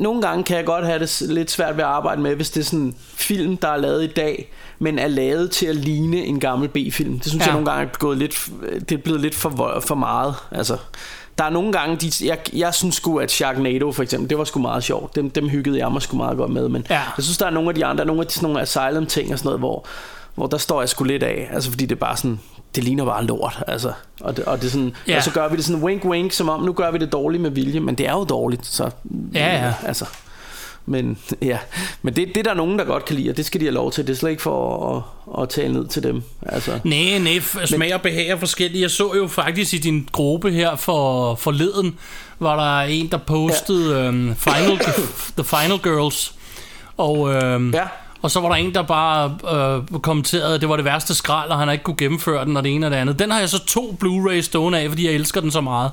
nogle gange kan jeg godt have det lidt svært ved at arbejde med, hvis det er sådan en film, der er lavet i dag, men er lavet til at ligne en gammel B-film. Det synes
Ja.
jeg nogle gange er, gået lidt, det er blevet lidt for, for meget. Altså, der er nogle gange, de, jeg, jeg synes sgu, at Sharknado for eksempel, det var sgu meget sjovt. Dem, dem hyggede jeg mig sgu meget godt med, men
Ja.
jeg synes, der er nogle af de andre, nogle af de sådan nogle asylum ting og sådan noget, hvor, hvor der står jeg sgu lidt af, altså fordi det er bare sådan, det ligner bare lort, altså. Og, det, og, det sådan,
Ja.
og så gør vi det sådan wink wink, som om nu gør vi det dårligt med vilje, men det er jo dårligt, så
Ja, ja.
altså. Men ja, men det, det er der nogen, der godt kan lide, og det skal de have lov til. Det er slet ikke for at, at tale ned til dem. Altså.
Nej, nej, smag og behag er forskellige. Jeg så jo faktisk i din gruppe her for forleden, var der en, der postede ja. øhm, Final, The Final Girls. Og, øhm,
Ja.
Og så var der en, der bare øh, kommenterede, at det var det værste skrald, og han har ikke kunne gennemføre den, og det ene og det andet. Den har jeg så to Blu-ray stående af, fordi jeg elsker den så meget.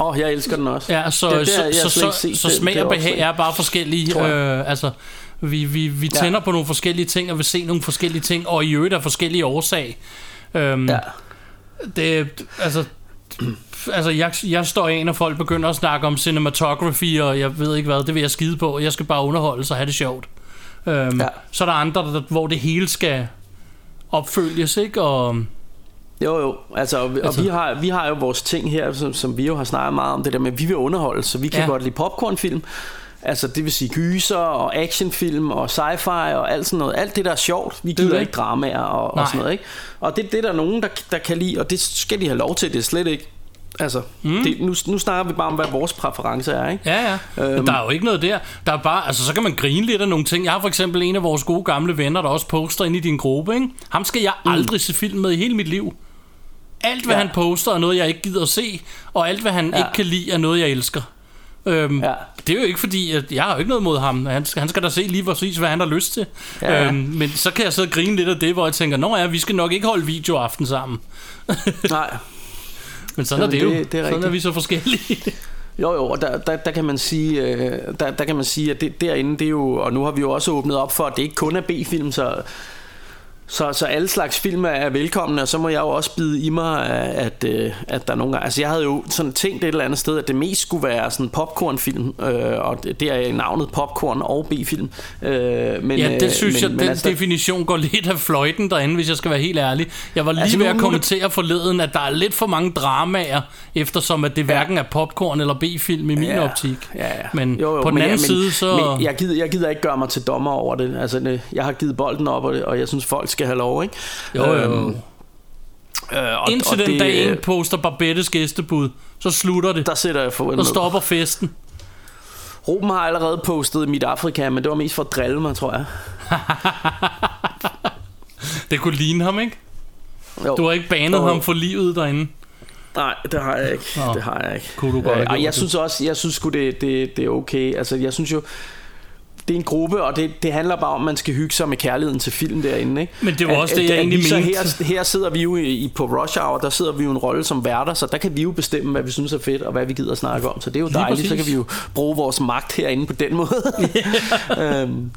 Åh, oh, jeg elsker den også.
Ja, så,
det, det,
så, så, så, så smag og behag er bare forskellige. Øh, altså, vi, vi, vi
Ja.
tænder på nogle forskellige ting, og vil se nogle forskellige ting, og i øvrigt af forskellige årsag. Øhm,
Ja.
det, altså, altså jeg, jeg står af, når folk begynder at snakke om cinematography, og jeg ved ikke hvad, det vil jeg skide på. Jeg skal bare underholde og have det sjovt. Øhm,
Ja.
Så er der andre, der, hvor det hele skal opfølges, ikke? Og,
Jo, jo. Altså, og, vi,
Altså-
og vi, har, vi har jo vores ting her, som, som vi jo har snakket meget om, det der med, at vi vil underholde, så vi kan
Ja.
godt lide popcornfilm. Altså, det vil sige gyser og actionfilm og sci-fi og alt sådan noget. Alt det, der er sjovt. Vi gider ikke dramaer og,
Nej.
og sådan noget, ikke? Og det, det er der nogen, der, der kan lide, og det skal de have lov til. Det er slet ikke... Altså, mm. det, nu, nu snakker vi bare om, hvad vores præference er, ikke?
Ja, ja. Øhm. Der er jo ikke noget der. Der er bare, altså, så kan man grine lidt af nogle ting. Jeg har for eksempel en af vores gode gamle venner, der også poster ind i din gruppe. Ikke? Ham skal jeg aldrig se film med i hele mit liv. Alt, hvad ja. Han poster, er noget, jeg ikke gider at se. Og alt, hvad han ja. Ikke kan lide, er noget, jeg elsker. Øhm, ja. Det er jo ikke fordi, at jeg har jo ikke noget mod ham. Han skal, han skal da se lige præcis, hvad han har lyst til.
Ja.
Øhm, men så kan jeg sidde og grine lidt af det, hvor jeg tænker, nå ja, vi skal nok ikke holde videoaften sammen.
Nej.
Men sådan
Jamen,
er det jo.
det- det er
sådan er vi så forskellige.
Jo, jo, og der, der, der, kan man sige, øh, der, der kan man sige, at det, derinde, det er jo, og nu har vi jo også åbnet op for, at det ikke kun er B-film, så så, så alle slags film er velkomne, og så må jeg jo også bide i mig, at, øh, at der er nogle. Altså jeg havde jo sådan tænkt et eller andet sted, at det mest skulle være sådan popcornfilm, øh, og det er navnet popcorn og B-film. Øh,
men, ja, det synes men, jeg, men, den altså, definition går lidt af fløjten derinde, hvis jeg skal være helt ærlig. Jeg var lige altså, ved at kommentere forleden, at der er lidt for mange dramaer, eftersom at det hverken er popcorn eller B-film i min
ja,
optik.
Ja, ja.
Men jo, jo, på den anden
men,
side, så...
Men jeg, gider, jeg gider ikke gøre mig til dommer over det. Altså, jeg har givet bolden op, og, og jeg synes, folk skal have lov, ikke?
Jo, jo. Øhm, øh, og, Indtil og den det, dag en poster Barbettes gæstebud, så slutter det.
Der sætter jeg for
Så stopper festen.
Ruben har allerede postet mit Afrika, men det var mest for at drille mig, tror jeg.
det kunne ligne ham, ikke? Jo. Du har ikke banet jo. ham for livet derinde.
Nej, det har jeg ikke. Nå, det har jeg ikke.
Kunne du godt
øh, og jeg synes også, jeg synes det, det, det er okay. Altså, jeg synes jo, det er en gruppe, og det, det handler bare om, at man skal hygge sig med kærligheden til film derinde. Ikke?
Men det var også at, det, jeg egentlig mente.
Her, her sidder vi jo i, på Rush Hour, der sidder vi jo en rolle som værter, så der kan vi jo bestemme, hvad vi synes er fedt, og hvad vi gider at snakke om. Så det er jo Lige dejligt, præcis. så kan vi jo bruge vores magt herinde på den måde. Yeah. øhm,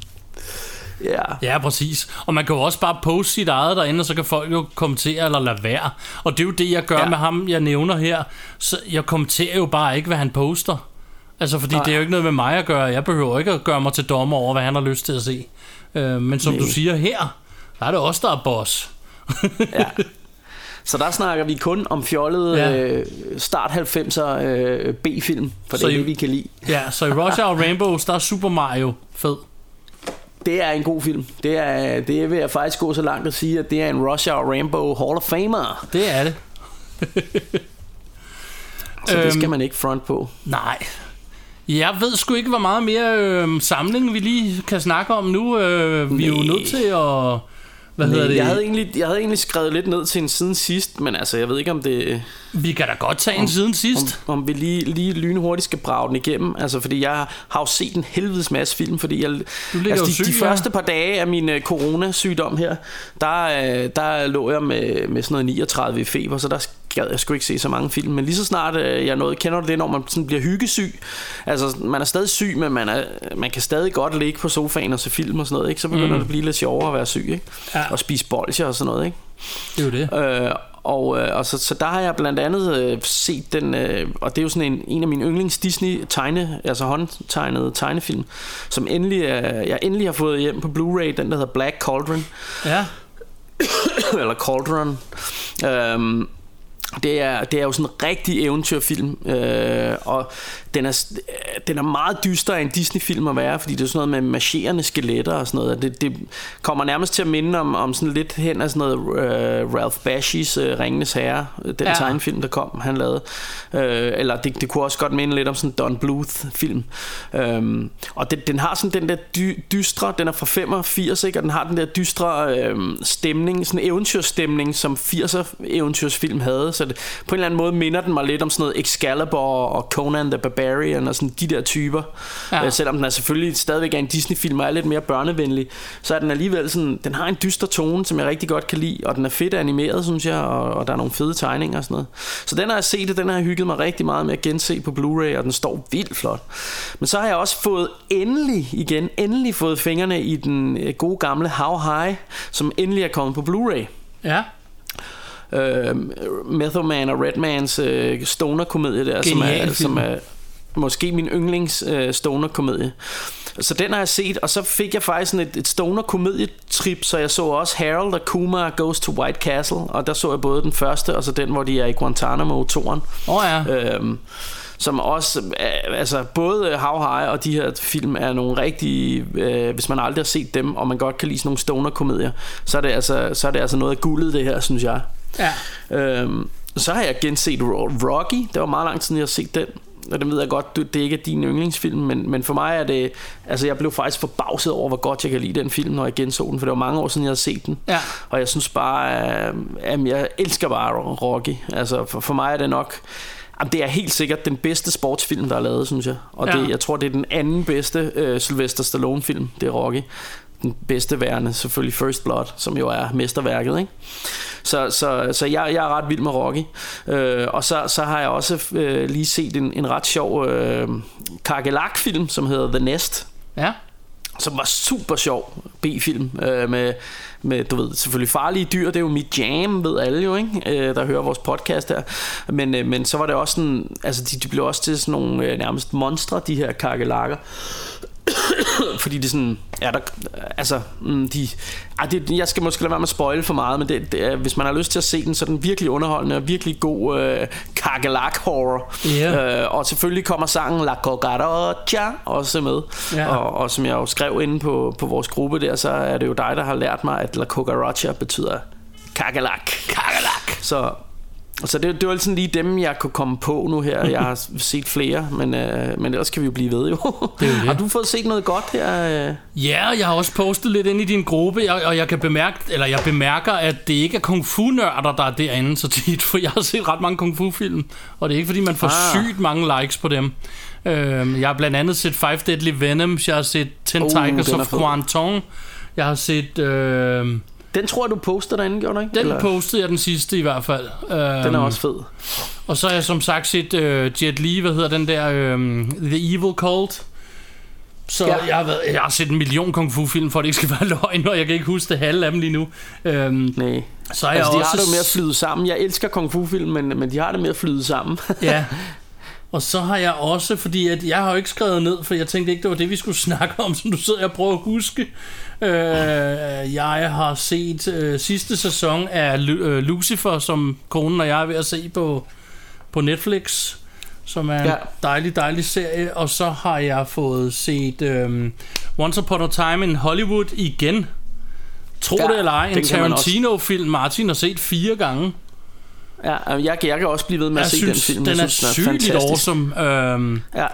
Ja. ja, præcis. Og man kan jo også bare poste sit eget derinde, og så kan folk jo kommentere eller lade være. Og det er jo det, jeg gør ja. med ham, jeg nævner her. Så jeg kommenterer jo bare ikke, hvad han poster. Altså, fordi Nej. det er jo ikke noget med mig at gøre. Jeg behøver ikke at gøre mig til dommer over, hvad han har lyst til at se. Øh, men som Nej. du siger her, der er det også der er boss.
ja. Så der snakker vi kun om fjollede ja. øh, start 90'er øh, B-film, for så det er det, vi kan lide.
Ja, så i Russia og Rainbows, der er Super Mario fed.
Det er en god film. Det er, det vil jeg faktisk gå så langt at sige, at det er en Russia og Rainbow Hall of Famer.
Det er det.
så det skal øhm, man ikke front på.
Nej, jeg ved sgu ikke, hvor meget mere øh, samling vi lige kan snakke om nu. Øh, vi er jo nødt til at... Hvad
Nej,
hedder det?
Jeg havde, egentlig, jeg havde egentlig skrevet lidt ned til en siden sidst, men altså, jeg ved ikke, om det...
Vi kan da godt tage en siden sidst.
Om, om vi lige, lige lynhurtigt skal brage den igennem. Altså, fordi jeg har jo set en helvedes masse film, fordi jeg...
Du altså,
de,
syg,
de første par dage af min uh, coronasygdom her, der, uh, der lå jeg med, med sådan noget 39 i feber, så der gad jeg sgu ikke se så mange film, men lige så snart øh, jeg nåede, kender du det, når man sådan bliver hyggesyg? Altså, man er stadig syg, men man, er, man kan stadig godt ligge på sofaen og se film og sådan noget, ikke? Så begynder mm. det at blive lidt sjovere at være syg, ikke? Ja. Og spise bolcher og sådan noget, ikke?
Det er jo det.
Øh, og, øh, og så, så der har jeg blandt andet øh, set den, øh, og det er jo sådan en, en af mine yndlings Disney tegne, altså håndtegnede tegnefilm, som endelig er, jeg endelig har fået hjem på Blu-ray, den der hedder Black Cauldron.
Ja.
Eller Cauldron. Øhm, det er, det er jo sådan en rigtig eventyrfilm, øh, og den er, den er meget dyster af en Disney-film at være, fordi det er sådan noget med marcherende skeletter og sådan noget. Det, det kommer nærmest til at minde om, om sådan lidt hen af sådan noget uh, Ralph Bashis uh, Ringenes Herre, den ja. tegnefilm, der kom, han lavede. Uh, eller det, det kunne også godt minde lidt om sådan en Don Bluth-film. Um, og det, den har sådan den der dy, dystre, den er fra 85, ikke? og den har den der dystre uh, stemning, sådan en eventyrstemning, som 80'er eventyrsfilm havde. Så det, på en eller anden måde minder den mig lidt om sådan noget Excalibur og Conan the Barbarian og sådan de der typer. Ja. Øh, selvom den er selvfølgelig stadigvæk er en Disney-film og er lidt mere børnevenlig, så er den alligevel sådan, den har en dyster tone, som jeg rigtig godt kan lide, og den er fedt animeret, synes jeg, og, og der er nogle fede tegninger og sådan noget. Så den har jeg set, og den har jeg hygget mig rigtig meget med at gense på Blu-ray, og den står vildt flot. Men så har jeg også fået endelig igen, endelig fået fingrene i den øh, gode gamle How High, som endelig er kommet på Blu-ray.
Ja
øh, Method Man og Redmans øh, stoner-komedie der, som er, som er måske min yndlings øh, stoner-komedie. Så den har jeg set, og så fik jeg faktisk sådan et, et stoner-komedietrip, så jeg så også Harold og Kuma Goes to White Castle, og der så jeg både den første, og så den, hvor de er i Guantanamo, toren.
Åh oh, ja.
Øhm, som også, øh, altså både How High og de her film er nogle rigtige, øh, hvis man aldrig har set dem, og man godt kan lide sådan nogle stoner-komedier, så er det altså, så er det altså noget af guldet det her, synes jeg.
Ja.
Øhm, så har jeg genset Rocky, det var meget lang tid siden, jeg har set den og det ved jeg godt, det ikke er din yndlingsfilm, men, men for mig er det, altså jeg blev faktisk forbavset over, hvor godt jeg kan lide den film, når jeg genså den, for det var mange år siden, jeg havde set den.
Ja.
Og jeg synes bare, at jeg elsker bare Rocky. Altså for, for mig er det nok, Jamen, det er helt sikkert den bedste sportsfilm, der er lavet, synes jeg. Og ja. det, jeg tror, det er den anden bedste uh, Sylvester Stallone-film, det er Rocky. Den bedste værende, selvfølgelig First Blood, som jo er mesterværket, ikke? Så, så, så jeg, jeg er ret vild med Rocky. Øh, og så, så har jeg også øh, lige set en, en ret sjov øh, Kargelak-film, som hedder The Nest
Ja.
som var super sjov B-film øh, med, med, du ved, selvfølgelig farlige dyr, det er jo mit jam, ved alle jo, ikke? Øh, der hører vores podcast her. Men, øh, men så var det også sådan, altså de, de blev også til sådan nogle øh, nærmest monstre, de her kakelakker. Fordi det sådan, ja, der, altså, mm, de, ej, det, jeg skal måske lade være med at spoil for meget, men det, det, er- hvis man har lyst til at se den, så er den virkelig underholdende og virkelig god øh, kakelak horror.
Ja.
Øh, og selvfølgelig kommer sangen La Cucaracha også med.
Ja.
Og, og som jeg jo skrev inde på, på vores gruppe der, så er det jo dig, der har lært mig, at La Cucaracha betyder kakelak. Kakelak. Så, så det, det var sådan lige dem, jeg kunne komme på nu her. Jeg har set flere, men, øh, men ellers kan vi jo blive ved jo.
Det det.
Har du fået set noget godt her? øh?
Ja, jeg har også postet lidt ind i din gruppe, og, og jeg kan bemærke, eller jeg bemærker, at det ikke er kung fu-nørder, der er derinde så tit, for jeg har set ret mange kung fu-film, og det er ikke fordi, man får
Ah.
sygt mange likes på dem. Øhm, jeg har blandt andet set Five Deadly Venoms, jeg har set Ten
uh,
Tigers
er
of. Kwantung, jeg har set... Øh,
Den tror jeg, du poster derinde, gjorde du ikke?
den
Eller?
postede jeg den sidste i hvert fald. Øhm,
Den er også fed.
Og så har jeg som sagt set øh, Jet Li, hvad hedder den der, øh, The Evil Cult. Så
Ja.
jeg, har været, jeg har set en million kung fu film, for at det ikke skal være løgn, og jeg kan ikke huske det halve af dem lige nu. Øhm,
Nej.
så jeg
Altså, de
også...
har det jo med at flyde sammen. Jeg elsker kung fu film, men, men de har det med at flyde sammen.
ja. Og så har jeg også, fordi at jeg har jo ikke skrevet ned, for jeg tænkte ikke, det var det, vi skulle snakke om, som du sidder og prøver at huske. Øh, jeg har set øh, sidste sæson af Lu- øh, Lucifer, som konen og jeg er ved at se på, på Netflix, som er en
Ja.
dejlig, dejlig serie. Og så har jeg fået set øh, Once Upon a Time in Hollywood igen. Tro
Ja,
det eller ej, en Tarantino-film, Martin har set fire gange.
Ja, jeg, jeg kan også blive ved med at
Jeg
se
synes,
den film.
den
jeg
er
synes,
sygt awesome. Øhm,
Ja.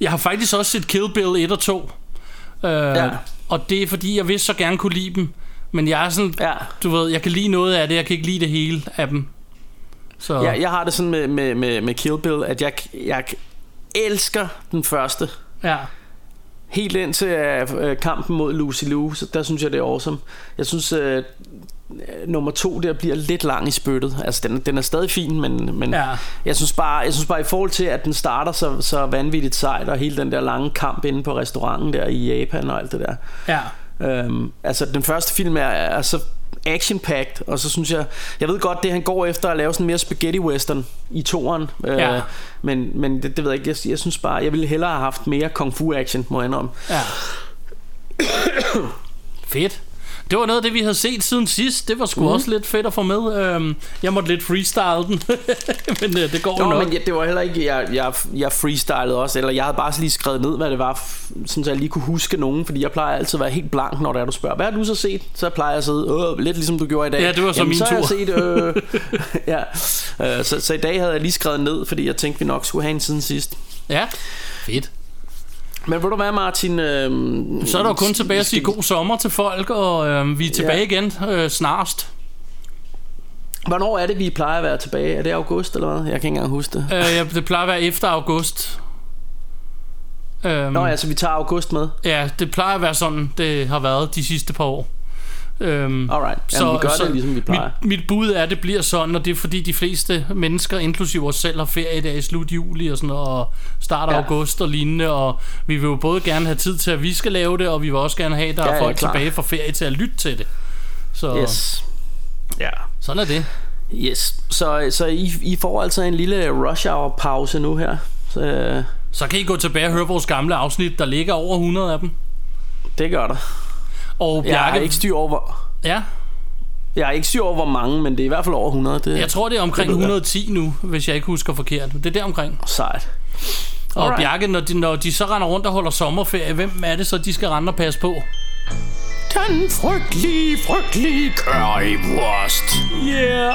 jeg har faktisk også set Kill Bill 1 og 2. Øh,
Ja.
Og det er fordi, jeg vil så gerne kunne lide dem. Men jeg er sådan,
Ja.
du ved, jeg kan lide noget af det, jeg kan ikke lide det hele af dem. Så
Ja, jeg har det sådan med, med, med, med Kill Bill, at jeg, jeg elsker den første.
ja.
Helt ind til øh, kampen mod Lucy Liu, så der synes jeg, det er awesome. Jeg synes, øh, nummer to der bliver lidt lang i spyttet. Altså, den, den er stadig fin, men, men
Ja.
jeg, synes bare, jeg synes bare, i forhold til, at den starter så, så vanvittigt sejt, og hele den der lange kamp inde på restauranten der i Japan og alt det der.
ja.
Øhm, altså den første film er, er så action-packed, og så synes jeg, jeg ved godt, det han går efter at lave sådan mere spaghetti-western i toeren, øh,
Ja.
men, men det, det ved jeg ikke, jeg, jeg synes bare, jeg ville hellere have haft mere kung fu-action, må jeg indrømme.
ja. Fedt. Det var noget af det, vi havde set siden sidst. Det var sgu mm. også lidt fedt at få med. Øhm, jeg måtte lidt freestyle den, men øh, det går jo nok.
men jeg, det var heller ikke, jeg, jeg, jeg freestylede også, eller jeg havde bare lige skrevet ned, hvad det var, sådan så jeg lige kunne huske nogen, fordi jeg plejer altid at være helt blank, når det er, du spørger, hvad har du så set? Så plejer jeg at sidde, øh, lidt ligesom du gjorde i dag.
Ja, det var så min
så har jeg
tur.
set, øh, ja. øh, så, så i dag havde jeg lige skrevet ned, fordi jeg tænkte, vi nok skulle have en siden sidst.
Ja, fedt.
Men ved du hvad, Martin? Øh,
Så er der jo kun tilbage at sige god sommer til folk, og øh, vi er tilbage
Ja.
igen øh, snarest.
Hvornår er det, vi plejer at være tilbage? Er det august eller hvad? Jeg kan ikke engang huske det.
Øh, ja, det plejer at være efter august. Øhm,
Nå ja, så vi tager august med.
Ja, det plejer at være sådan, det har været de sidste par år. Øhm,
Alright. Jamen, vi gør det, ligesom vi plejer.
Mit, mit bud er, at det bliver sådan, og det er fordi de fleste mennesker, inklusive os selv, har ferie der i slut juli og sådan noget, og start af
Ja.
ja. august og lignende, og vi vil jo både gerne have tid til, at vi skal lave det, og vi vil også gerne have, at der
Ja,
er
ja,
folk
klar.
tilbage fra ferie til at lytte til det. Så
Yes. Ja.
sådan er det.
Yes. Så, så I, I får altså en lille rush hour pause nu her. Så, øh,
Så kan I gå tilbage og høre vores gamle afsnit, der ligger over 100 af dem.
det gør der.
Og
Jeg har
Bjarke,
ikke styr over, hvor,
ja,
jeg har ikke styr over, hvor mange, men det er i hvert fald over 100. Det
jeg tror, det er omkring
Det ved jeg.
110 nu, hvis jeg ikke husker forkert. Det er der omkring.
er sejt.
Og
Alright.
Bjarke, når de, når de så render rundt og holder sommerferie, hvem er det så, de skal rende og passe på?
Den frygtelige, frygtelige currywurst.
Yeah!